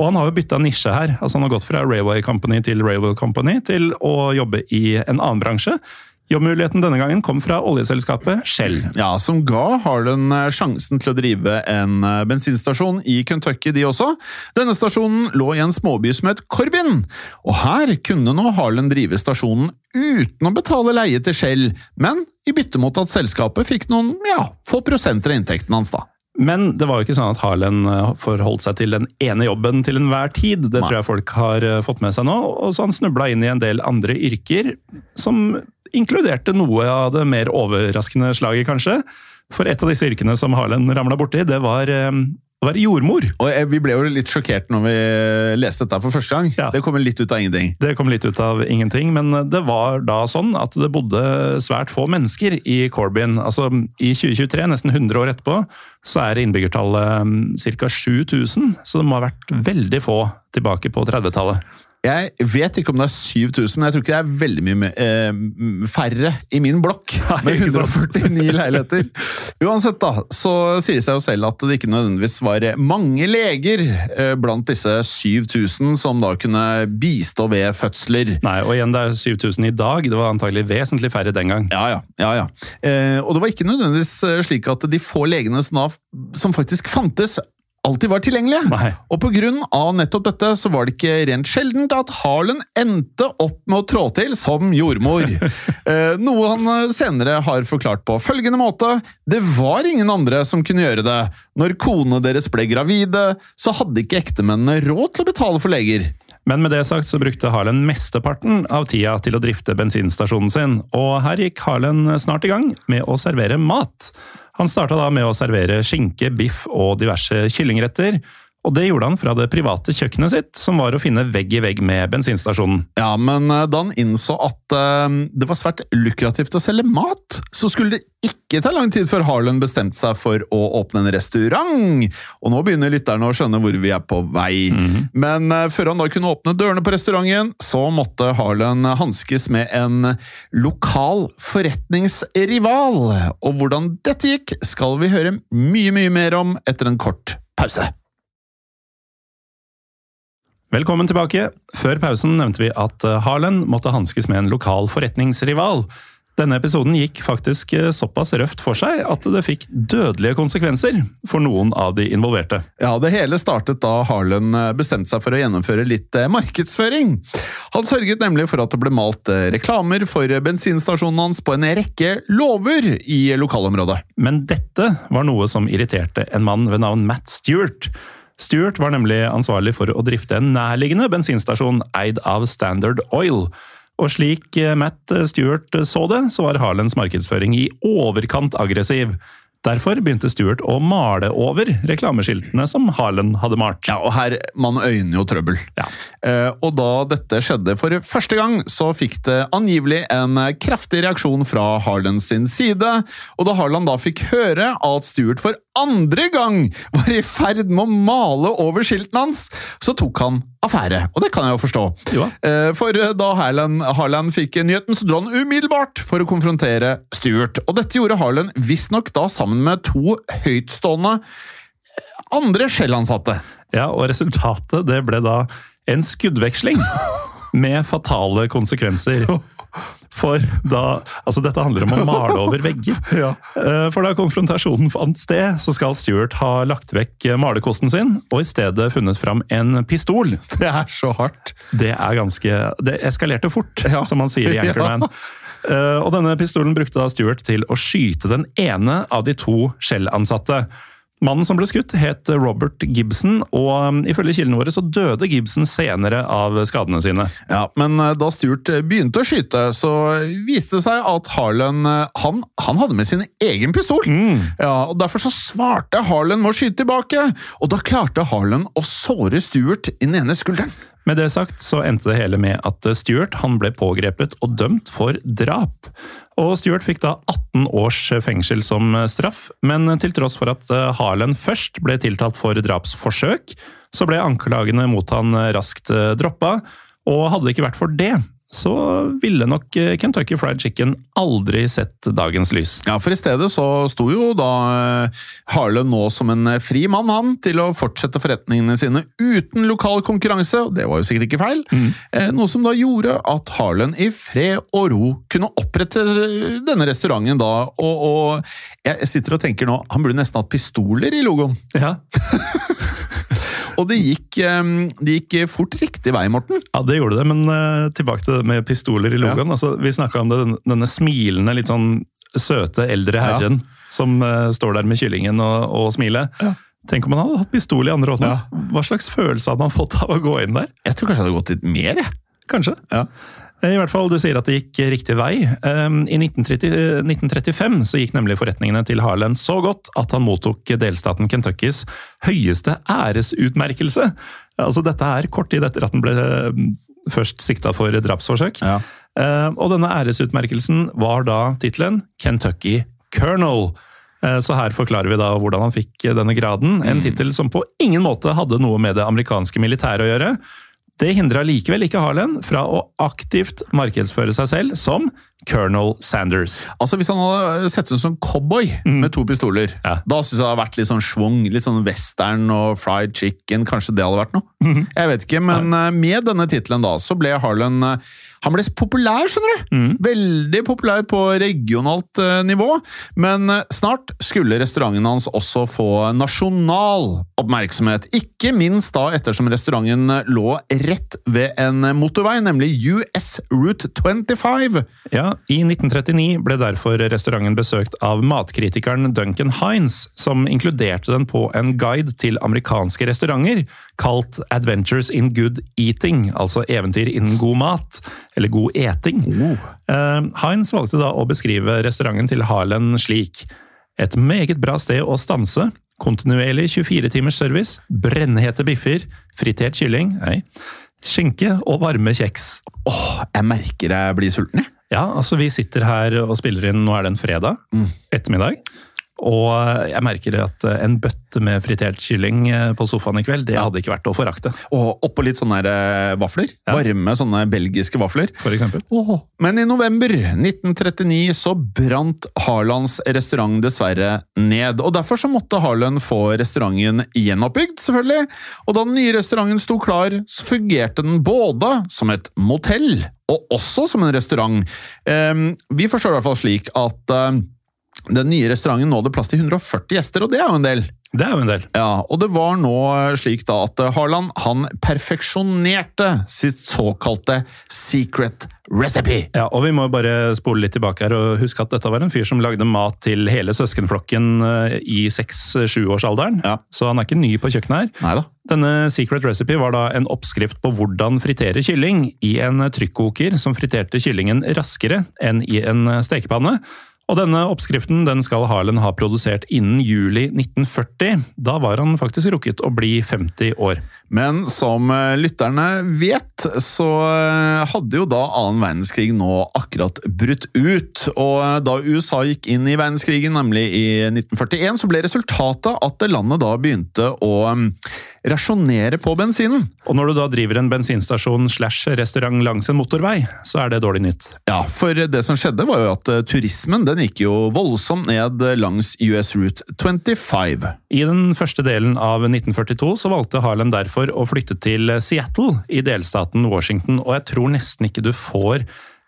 Speaker 1: Og han har jo bytta nisje her. altså Han har gått fra Railway Company til Railway Company til å jobbe i en annen bransje. Jobbmuligheten denne gangen kom fra oljeselskapet Shell.
Speaker 2: Ja, Som ga Harlan eh, sjansen til å drive en eh, bensinstasjon i Kentucky, de også. Denne stasjonen lå i en småby som het Corbin, og her kunne nå Harlan drive stasjonen uten å betale leie til Shell, men i bytte mot at selskapet fikk noen ja, få prosenter av inntekten hans, da.
Speaker 1: Men det var jo ikke sånn at Harlan eh, forholdt seg til den ene jobben til enhver tid. Det
Speaker 2: Nei.
Speaker 1: tror jeg folk har fått med seg nå. Og så han snubla inn i en del andre yrker, som inkluderte noe av det mer overraskende slaget, kanskje. For et av disse yrkene som Harlan ramla borti, det var eh, å være jordmor.
Speaker 2: Og eh, Vi ble jo litt sjokkert når vi leste dette for første gang.
Speaker 1: Ja.
Speaker 2: Det kommer litt ut av ingenting.
Speaker 1: Det kom litt ut av ingenting, men det var da sånn at det bodde svært få mennesker i Corbyn. Altså, I 2023, nesten 100 år etterpå, så er innbyggertallet ca. 7000, så det må ha vært veldig få tilbake på 30-tallet.
Speaker 2: Jeg vet ikke om det er 7000, men jeg tror ikke det er veldig mye eh, færre i min blokk. Med 149 leiligheter. Uansett, da, så sier det seg jo selv at det ikke nødvendigvis var mange leger eh, blant disse 7000 som da kunne bistå ved fødsler.
Speaker 1: Nei, og igjen, det er 7000 i dag. Det var antagelig vesentlig færre den gang.
Speaker 2: Ja, ja. ja, ja. Eh, og det var ikke nødvendigvis eh, slik at de få legene som, da, som faktisk fantes, alltid var tilgjengelige.
Speaker 1: Nei.
Speaker 2: Og av nettopp dette, så var det ikke rent sjeldent at Harlan endte opp med å trå til som jordmor. eh, noe han eh, senere har forklart på følgende måte. Det var ingen andre som kunne gjøre det. Når konene deres ble gravide, så hadde ikke ektemennene råd til å betale for leger.
Speaker 1: Men med det sagt så brukte Harlan mesteparten av tida til å drifte bensinstasjonen sin, og her gikk Harlan snart i gang med å servere mat. Han starta da med å servere skinke, biff og diverse kyllingretter. Og det gjorde han fra det private kjøkkenet sitt, som var å finne vegg i vegg med bensinstasjonen.
Speaker 2: Ja, men eh, da han innså at eh, det var svært lukrativt å selge mat, så skulle det ikke ta lang tid før Harlan bestemte seg for å åpne en restaurant. Og nå begynner lytterne å skjønne hvor vi er på vei. Men eh, før han da kunne åpne dørene på restauranten, så måtte Harlan hanskes med en lokal forretningsrival. Og hvordan dette gikk, skal vi høre mye, mye mer om etter en kort pause.
Speaker 1: Velkommen tilbake. Før pausen nevnte vi at eh, Harlan måtte hanskes med en lokal forretningsrival. Denne episoden gikk faktisk eh, såpass røft for seg at det fikk dødelige konsekvenser for noen av de involverte.
Speaker 2: Ja, Det hele startet da Harlan eh, bestemte seg for å gjennomføre litt markedsføring. Han sørget nemlig for at det ble malt reklamer for bensinstasjonene bensinstasjonen hans på en rekke låver i lokalområdet.
Speaker 1: Men dette var noe som irriterte en mann ved navn Matt Stewart. Stewart var nemlig ansvarlig for å drifte en nærliggende bensinstasjon eid av Standard Oil. Og slik eh, Matt Stewart så det, så var Harlands markedsføring i overkant aggressiv. Derfor begynte Stewart å male over reklameskiltene som Harlan hadde malt.
Speaker 2: Ja, og her man øyner jo trøbbel.
Speaker 1: Ja.
Speaker 2: Eh, og da dette skjedde for første gang, så fikk det angivelig en eh, kraftig reaksjon fra Harlan sin side. Og da Harlan da fikk høre at Stewart for andre gang var i ferd med å male over skiltene hans, så tok han affære. Og det kan jeg jo forstå.
Speaker 1: Jo.
Speaker 2: Eh, For da Harland, Harland fikk nyheten, så dro han umiddelbart for å konfrontere Stuart. Og dette gjorde Harland visstnok da sammen med to høytstående eh, andre Shell-ansatte.
Speaker 1: Ja, og resultatet det ble da en skuddveksling med fatale konsekvenser. For da Altså, dette handler om å male over vegger. Ja. For da konfrontasjonen fant sted, så skal Stuart ha lagt vekk malerkosten sin, og i stedet funnet fram en pistol.
Speaker 2: Det er så hardt.
Speaker 1: Det er ganske Det eskalerte fort,
Speaker 2: Ja.
Speaker 1: som man sier i Anchorman. Eh, og denne pistolen brukte da Stuart til å skyte den ene av de to Shell-ansatte. Mannen som ble skutt, het Robert Gibson, og um, ifølge kildene våre så døde Gibson senere av skadene sine.
Speaker 2: Ja, Men eh, da Stuart begynte å skyte, så viste det seg at Harlan eh, han, han hadde med sin egen pistol. Ja, og Derfor så svarte Harlan med å skyte tilbake, og da klarte Harlan å såre Stuart i den ene skulderen.
Speaker 1: Med det sagt så endte det hele med at Stuart han ble pågrepet og dømt for drap. Og Stuart fikk da 18 års fengsel som straff, men til tross for at Harlan først ble tiltalt for drapsforsøk, så ble anklagene mot han raskt droppa, og hadde det ikke vært for det, så ville nok Kentucky Fried Chicken aldri sett dagens lys.
Speaker 2: Ja, for i stedet så sto jo da eh, nå som en eh, fri mann, han, til å fortsette forretningene sine uten lokal konkurranse, og det var jo sikkert ikke feil. Mm. Noe som da gjorde at Harlan i fred og ro kunne opprette denne restauranten da, og, og jeg sitter og tenker nå, han burde nesten hatt pistoler i logoen.
Speaker 1: Ja,
Speaker 2: Og det gikk, eh, det gikk fort riktig vei, Morten.
Speaker 1: Ja, det gjorde det, men eh, tilbake til det med pistoler i logoen. Altså, vi snakka om det, denne, smilende, litt sånn søte eldre herren som uh, står der med kyllingen og, og smiler. Tenk om han hadde hatt pistol i andre hånden. Hva slags følelse hadde han fått av å gå inn der?
Speaker 2: Jeg tror kanskje det hadde gått litt mer, jeg.
Speaker 1: Kanskje.
Speaker 2: Ja.
Speaker 1: I hvert fall, Du sier at det gikk riktig vei. Um, I 1930, eh, 1935 så gikk nemlig forretningene til Harlan så godt at han mottok delstaten Kentuckys høyeste æresutmerkelse. Altså, Dette er kort tid etter at den ble eh, først sikta for drapsforsøk.
Speaker 2: Ja.
Speaker 1: Eh, og denne æresutmerkelsen var da tittelen Kentucky Colonel. Eh, Så her forklarer vi da hvordan han fikk denne graden. En tittel som på ingen måte hadde noe med det amerikanske militæret å gjøre. Det hindra likevel ikke Harlan fra å aktivt markedsføre seg selv som Colonel Sanders.
Speaker 2: Altså Hvis han hadde sett ut som cowboy med to pistoler,
Speaker 1: Ja.
Speaker 2: da syns jeg det hadde vært litt sånn schwung. Litt sånn western og fried chicken. Kanskje det hadde vært noe? Jeg vet ikke, men Nei. med denne tittelen da, så ble Harlan eh, han ble populær, skjønner du! Veldig populær på regionalt eh, nivå. Men eh, snart skulle restauranten hans også få nasjonal oppmerksomhet. Ikke minst da ettersom restauranten eh, lå rett ved en motorvei, nemlig US Route 25.
Speaker 1: Ja, I 1939 ble derfor restauranten besøkt av matkritikeren Duncan Hines, som inkluderte den på en guide til amerikanske restauranter, kalt Adventures in Good Eating, altså eventyr innen god mat, eller god eting. Eh, Hines valgte da å beskrive restauranten til Harlan slik. Et meget bra sted å stanse, kontinuerlig 24 timers service, brennhete biffer, fritert kylling, nei, skinke og varme kjeks.
Speaker 2: Åh, jeg merker jeg blir sulten, jeg.
Speaker 1: Ja, altså vi sitter her og spiller inn, nå er det en fredag ettermiddag. Og jeg merker at en bøtte med fritert kylling eh, på sofaen i kveld, det hadde ikke vært å forakte,
Speaker 2: Og oppå litt sånne eh, vafler.
Speaker 1: Ja.
Speaker 2: Varme sånne belgiske vafler.
Speaker 1: for eksempel.
Speaker 2: Åh, Men i november 1939 så brant Harlands restaurant dessverre ned. og Derfor så måtte Harland få restauranten gjenoppbygd, selvfølgelig. Og da den nye restauranten sto klar, så fungerte den både som et motell og også som en restaurant. Ehm, vi forstår i hvert fall slik at den nye restauranten nådde plass til 140 gjester, og det er jo en del.
Speaker 1: Det er jo en del.
Speaker 2: Ja, og det var nå slik da at Harland han perfeksjonerte sitt såkalte secret recipe.
Speaker 1: Ja, og vi må bare spole litt tilbake her og huske at dette var en fyr som lagde mat til hele søskenflokken eh, i seks-sjuårsalderen.
Speaker 2: Ja.
Speaker 1: Så han er ikke ny på kjøkkenet her.
Speaker 2: Neida.
Speaker 1: Denne secret recipe var da en oppskrift på hvordan fritere kylling i en trykkoker som friterte kyllingen raskere enn i en stekepanne. Og denne oppskriften den skal Harlan ha produsert innen juli 1940. Da var han faktisk rukket å bli 50 år.
Speaker 2: Men som eh, lytterne vet, så eh, hadde jo da annen verdenskrig nå akkurat brutt ut. Og eh, da USA gikk inn i verdenskrigen, nemlig i 1941, så ble resultatet at landet da begynte å mm, rasjonere på bensinen.
Speaker 1: Og når du da driver en bensinstasjon slash restaurant langs en motorvei, så er det dårlig nytt.
Speaker 2: Ja, for det som skjedde var jo at eh, turismen den gikk jo voldsomt ned langs US Route 25.
Speaker 1: I den første delen av 1942 så valgte Harlem derfor å flytte til Seattle i delstaten Washington, og jeg tror nesten ikke du får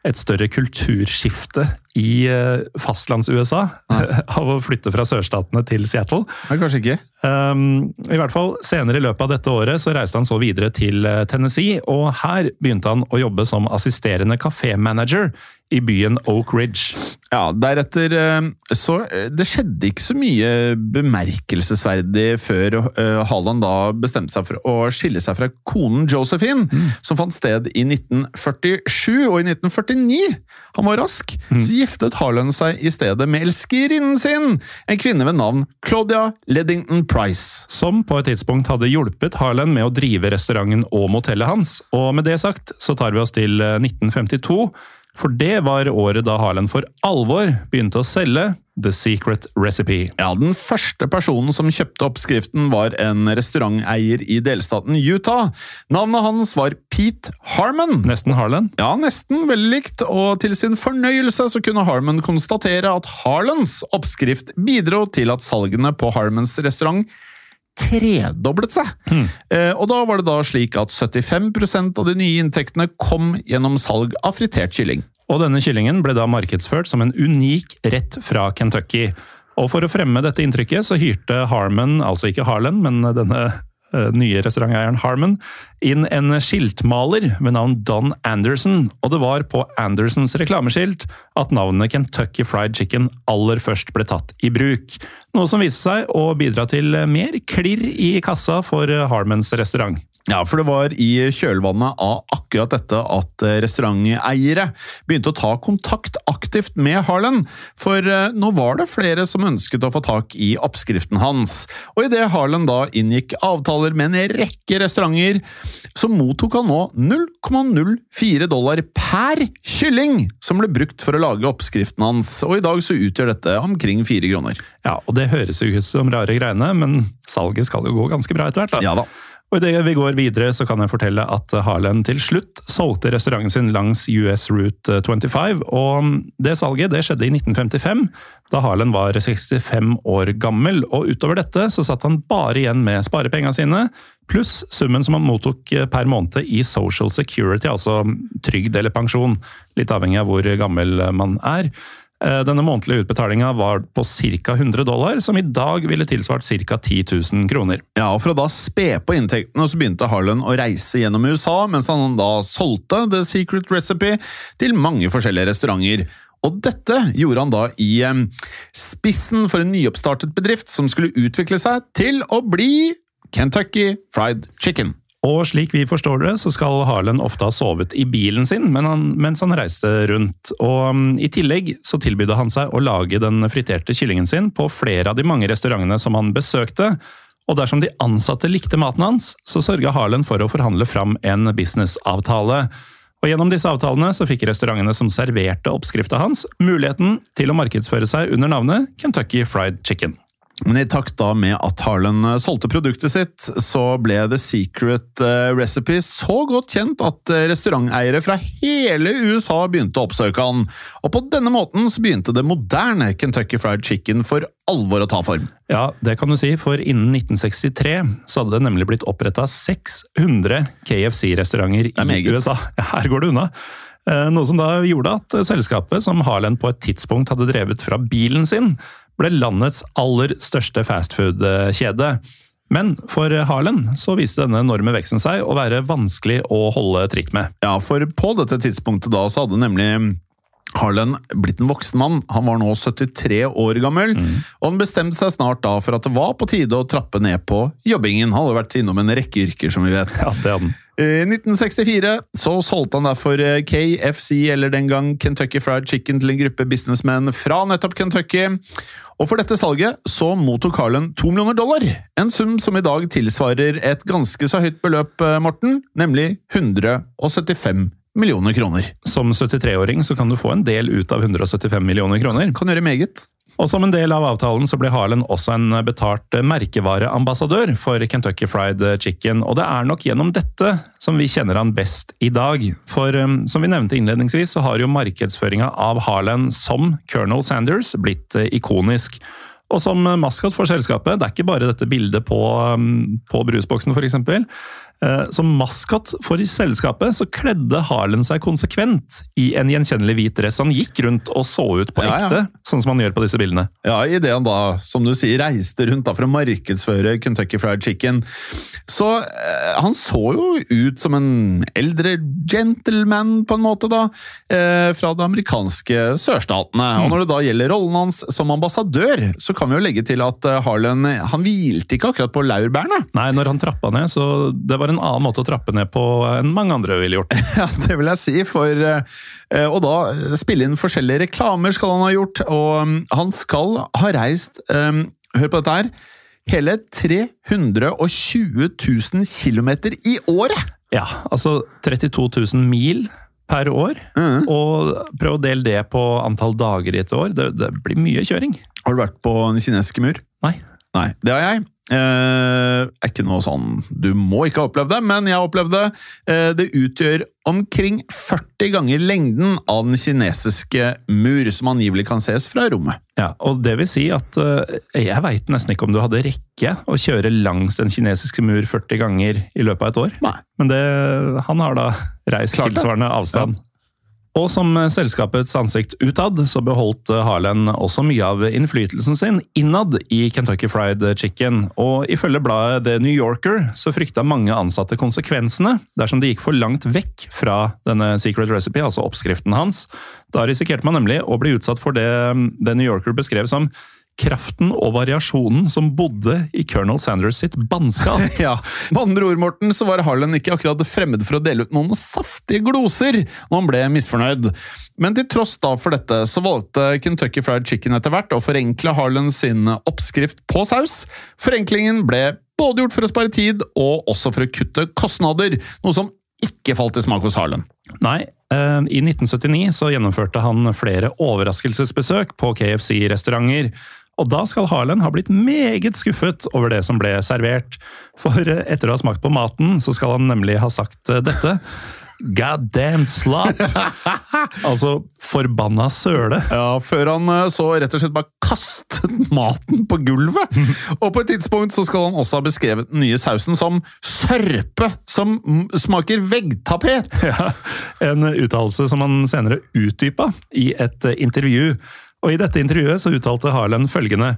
Speaker 1: et større kulturskifte i eh, fastlands-USA av å flytte fra sørstatene til Seattle.
Speaker 2: Nei, kanskje ikke.
Speaker 1: Um, I hvert fall Senere i løpet av dette året så reiste han så videre til eh, Tennessee, og her begynte han å jobbe som assisterende kafémanager i byen Oak Ridge.
Speaker 2: Ja, deretter eh, Så det skjedde ikke så mye bemerkelsesverdig før Haaland da bestemte seg for å skille seg fra konen Josephine, mm. som fant sted i 1947. Og i 1949, han var rask, mm. så giftet Harlan seg i stedet med elskerinnen sin, en kvinne ved navn Claudia Leddington Price.
Speaker 1: Som på et tidspunkt hadde hjulpet Harlan med å drive restauranten og motellet hans. Og med det sagt så tar vi oss til 1952 for det var året da Haaland for alvor begynte å selge The Secret Recipe.
Speaker 2: Ja, Den første personen som kjøpte oppskriften, var en restauranteier i delstaten Utah. Navnet hans var Pete Harmon.
Speaker 1: Nesten Harlan?
Speaker 2: Ja, nesten. Veldig likt. Og til sin fornøyelse så kunne Harmon konstatere at Harlans oppskrift bidro til at salgene på Harmons restaurant tredoblet seg. Mm. Eh, og da var det da slik at 75% av de nye inntektene kom gjennom salg av fritert kylling.
Speaker 1: Og denne kyllingen ble da markedsført som en unik rett fra Kentucky. Og for å fremme dette inntrykket så hyrte Harman, altså ikke Harlan, men denne nye restauranteieren Harmon, inn en skiltmaler ved navn Don Anderson, og det var på Andersons reklameskilt at navnet Kentucky Fried Chicken aller først ble tatt i bruk. Noe som viste seg å bidra til mer klirr i kassa for Harmons restaurant.
Speaker 2: Ja, for det var i kjølvannet av akkurat dette at eh, restauranteiere begynte å ta kontakt aktivt med Harlan, for eh, nå var det flere som ønsket å få tak i oppskriften hans. Og idet Harlan da inngikk avtaler med en rekke restauranter, så mottok han nå 0,04 dollar per kylling som ble brukt for å lage oppskriften hans, og i dag så utgjør dette omkring fire kroner.
Speaker 1: Ja, og det høres jo ut som rare greiene, men salget skal jo gå ganske bra etter hvert, da.
Speaker 2: Ja da.
Speaker 1: Og Idet vi går videre, så kan jeg fortelle at Harland til slutt solgte restauranten sin langs US Route 25. og Det salget det skjedde i 1955, da Harland var 65 år gammel. og Utover dette så satt han bare igjen med sparepengene sine, pluss summen som han mottok per måned i Social Security, altså trygd eller pensjon, litt avhengig av hvor gammel man er. Eh, denne månedlige utbetalinga var på ca. 100 dollar, som i dag ville tilsvart ca. 10 000 kroner.
Speaker 2: Ja, og For å da spe på inntektene så begynte Harlan å reise gjennom USA, mens han da solgte The Secret Recipe til mange forskjellige restauranter. Og dette gjorde han da i spissen for en nyoppstartet bedrift som skulle utvikle seg til å bli Kentucky Fried Chicken.
Speaker 1: Og slik vi forstår det, så skal Harlan ofte ha sovet i bilen sin han, mens han reiste rundt. Og um, I tillegg så tilbydde han seg å lage den friterte kyllingen sin på flere av de mange restaurantene som han besøkte. Og dersom de ansatte likte maten hans, så sørga Harlan for å forhandle fram en businessavtale. Og Gjennom disse avtalene så fikk restaurantene som serverte oppskrifta hans, muligheten til å markedsføre seg under navnet Kentucky Fried Chicken.
Speaker 2: Men i takt da med at Harlan eh, solgte produktet sitt, så ble The Secret eh, Recipe så godt kjent at eh, restauranteiere fra hele USA begynte å oppsøke han. Og på denne måten så begynte det moderne Kentucky Fried Chicken for alvor å ta form.
Speaker 1: Ja, det kan du si, for innen 1963 så hadde det nemlig blitt oppretta 600 KFC-restauranter i USA. Her går det unna. Noe som da gjorde at selskapet, som Harlan på et tidspunkt hadde drevet fra bilen sin, ble landets aller største fastfood-kjede. Men for Harlan så viste denne enorme veksten seg å være vanskelig å holde tritt med.
Speaker 2: Ja, for på dette tidspunktet da så hadde nemlig Harlan blitt en voksen mann. Han var nå 73 år gammel, mm. og han bestemte seg snart da for at det var på tide å trappe ned på jobbingen. Han hadde vært innom en rekke yrker, som vi vet.
Speaker 1: Ja, det hadde han.
Speaker 2: I 1964 så solgte han derfor KFC, eller den gang Kentucky Fried Chicken, til en gruppe businessmenn fra nettopp Kentucky. Og for dette salget så mottok Harlan to millioner dollar, en sum som i dag tilsvarer et ganske så høyt beløp, eh, Morten, nemlig 175 millioner kroner.
Speaker 1: Som 73-åring så kan du få en del ut av 175 millioner kroner.
Speaker 2: Kan gjøre meget.
Speaker 1: Og Som en del av avtalen så ble Harlan også en betalt merkevareambassadør for Kentucky Fried Chicken, og det er nok gjennom dette som vi kjenner han best i dag. For um, som vi nevnte innledningsvis, så har jo markedsføringa av Harlan som Colonel Sanders blitt uh, ikonisk. Og som maskot for selskapet, det er ikke bare dette bildet på, um, på brusboksen f.eks. Eh, Som maskot for selskapet så kledde Harlan seg konsekvent i en gjenkjennelig hvit dress. Han gikk rundt og så ut på
Speaker 2: Ja, ja.
Speaker 1: sånn som han gjør på disse bildene.
Speaker 2: Ja, idet han da, som du sier, reiste rundt da for å markedsføre Kentucky Fried Chicken. Så eh, han så jo ut som en eldre gentleman, på en måte, da, eh, fra de amerikanske sørstatene. Og når det da gjelder rollen hans som ambassadør, så kan vi jo legge til at eh, Harlan han hvilte ikke akkurat på laurbærene.
Speaker 1: Nei, når han trappa ned, så det var en annen måte å trappe ned på enn mange andre ville gjort.
Speaker 2: Ja, det vil jeg si, for eh, Og da spille inn forskjellige reklamer skal han ha gjort, og mm, han skal ha reist eh, Hør på dette her. Hele 320 000 km i året!
Speaker 1: Ja, altså 32 000 mil per år.
Speaker 2: Mm.
Speaker 1: Og prøv å dele det på antall dager i et år. Det, det blir mye kjøring.
Speaker 2: Har du vært på den kinesiske mur?
Speaker 1: Nei.
Speaker 2: Nei, det har jeg. Eh, er ikke noe sånn Du må ikke ha opplevd det, men jeg har opplevd det. Eh, det utgjør omkring 40 ganger lengden av den kinesiske mur, som angivelig kan ses fra rommet.
Speaker 1: Ja, og det vil si at eh, jeg veit nesten ikke om du hadde rekke å kjøre langs den kinesiske mur 40 ganger i løpet av et år.
Speaker 2: Nei.
Speaker 1: Men det, han har da reist tilsvarende avstand. Og som selskapets ansikt utad, så beholdt Harlan også mye av innflytelsen sin innad i Kentucky Fried Chicken. Og ifølge bladet The New Yorker så frykta mange ansatte konsekvensene dersom de gikk for langt vekk fra denne secret recipe, altså oppskriften hans. Da risikerte man nemlig å bli utsatt for det The New Yorker beskrev som kraften og variasjonen som bodde i Colonel Sanders sitt bannskap.
Speaker 2: Ja, Med andre ord, Morten, så var Harlan ikke akkurat fremmed for å dele ut noen saftige gloser når han ble misfornøyd. Men til tross da for dette, så valgte Kentucky Fried Chicken etter hvert å forenkle Harlan sin oppskrift på saus. Forenklingen ble både gjort for å spare tid, og også for å kutte kostnader, noe som ikke falt i smak hos Harlan.
Speaker 1: Nei, eh, i 1979 så gjennomførte han flere overraskelsesbesøk på KFC-restauranter. Og da skal Harlan ha blitt meget skuffet over det som ble servert. For eh, etter å ha smakt på maten, så skal han nemlig ha sagt eh, dette. God damn slop! altså forbanna søle.
Speaker 2: Ja, Før han eh, så rett og slett bare kastet maten på gulvet. Og på et tidspunkt så skal han også ha beskrevet den nye sausen som sørpe som smaker veggtapet.
Speaker 1: Ja, en uttalelse som han senere utdypa i et intervju. Og i dette intervjuet så uttalte Harland følgende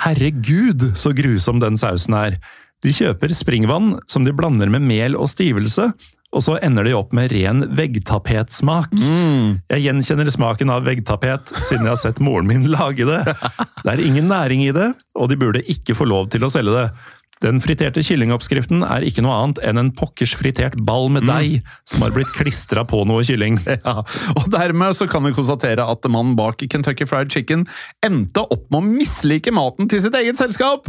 Speaker 1: Herregud, så grusom den sausen er. De kjøper springvann som de blander med mel og stivelse, og så ender de opp med ren veggtapetsmak. Jeg gjenkjenner smaken av veggtapet siden jeg har sett moren min lage det. Det er ingen næring i det, og de burde ikke få lov til å selge det. Den friterte kyllingoppskriften er ikke noe annet enn en pokkers fritert ball med deig som har blitt klistra på noe kylling.
Speaker 2: Ja, og dermed så kan vi konstatere at mannen bak Kentucky Fried Chicken endte opp med å mislike maten til sitt eget selskap.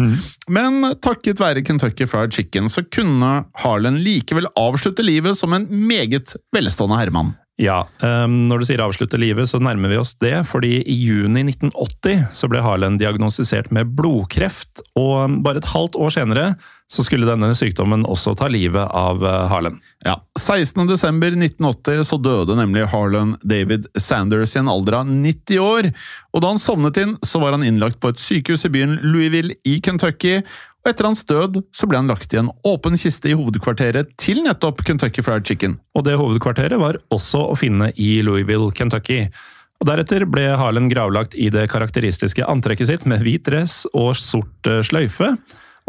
Speaker 2: Men takket være Kentucky Fried Chicken så kunne Harlan likevel avslutte livet som en meget velstående herremann.
Speaker 1: Ja, Um, når du sier avslutte livet, så nærmer vi oss det, fordi i juni 1980 så ble Harlan diagnostisert med blodkreft, og bare et halvt år senere så skulle denne sykdommen også ta livet av eh, Harlan.
Speaker 2: Ja, 16. desember 1980 så døde nemlig Harlan David Sanders i en alder av 90 år. Og da han sovnet inn, så var han innlagt på et sykehus i byen Louisville i Kentucky. Og etter hans død så ble han lagt i en åpen kiste i hovedkvarteret til nettopp Kentucky Fried Chicken.
Speaker 1: Og det hovedkvarteret var også å finne i Louisville, Kentucky. Og Deretter ble Harlan gravlagt i det karakteristiske antrekket sitt med hvit dress og sort eh, sløyfe.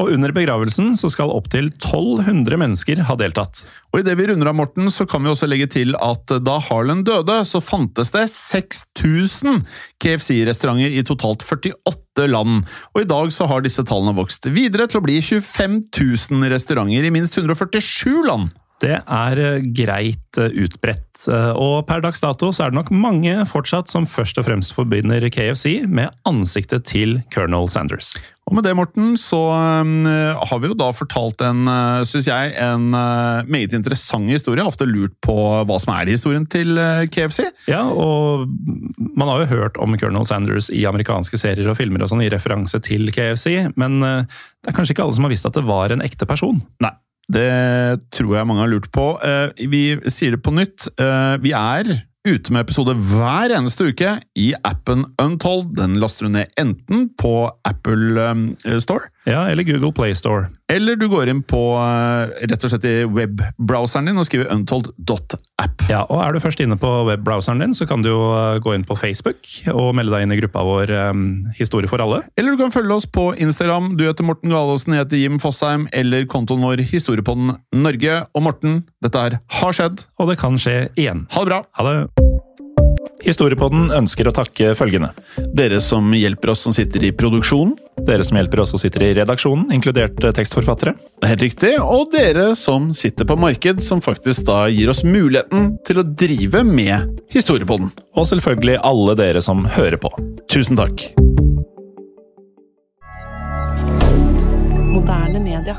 Speaker 1: Og under begravelsen så skal opptil 1200 mennesker ha deltatt.
Speaker 2: Og idet vi runder av, Morten, så kan vi også legge til at da Harlan døde, så fantes det 6000 KFC-restauranter i totalt 48 land. Og i dag så har disse tallene vokst videre til å bli 25 000 restauranter i minst 147 land.
Speaker 1: Det er eh, greit eh, utbredt, eh, og per dags dato så er det nok mange fortsatt som først og fremst forbinder KFC med ansiktet til Colonel Sanders.
Speaker 2: Og med det, Morten, så har vi jo da fortalt en, synes jeg, en meget interessant historie. Ofte lurt på hva som er historien til KFC.
Speaker 1: Ja, og man har jo hørt om Colonel Sanders i amerikanske serier og filmer og sånn i referanse til KFC, men det er kanskje ikke alle som har visst at det var en ekte person.
Speaker 2: Nei, det tror jeg mange har lurt på. Eh, Vi sier det på nytt. Eh, Vi er ute med episode hver eneste uke i appen Untold. Den laster du ned enten på Apple eh, Store
Speaker 1: Ja, eller Google Play Store.
Speaker 2: Eller du går inn på eh, rett og slett i webbrowseren din og skriver untold.app.
Speaker 1: Ja, og Er du først inne på webbrowseren din, så kan du jo eh, gå inn på Facebook og melde deg inn i gruppa vår um, Historie for alle.
Speaker 2: Eller du kan følge oss på Instagram. Du heter Morten Galaasen, jeg heter Jim Fosheim. Eller kontoen vår Historiepodden Norge. Og Morten, dette her har skjedd.
Speaker 1: Og det kan skje igjen.
Speaker 2: Ha det bra!
Speaker 1: Ha det! Historiepodden ønsker å takke følgende.
Speaker 2: Dere som hjelper oss som sitter i produksjonen.
Speaker 1: Dere som hjelper oss og sitter i redaksjonen, inkludert tekstforfattere.
Speaker 2: Det er helt riktig. Og dere som sitter på marked, som faktisk da gir oss muligheten til å drive med Historiepodden.
Speaker 1: Og selvfølgelig alle dere som hører på.
Speaker 2: Tusen takk.
Speaker 3: Moderne media.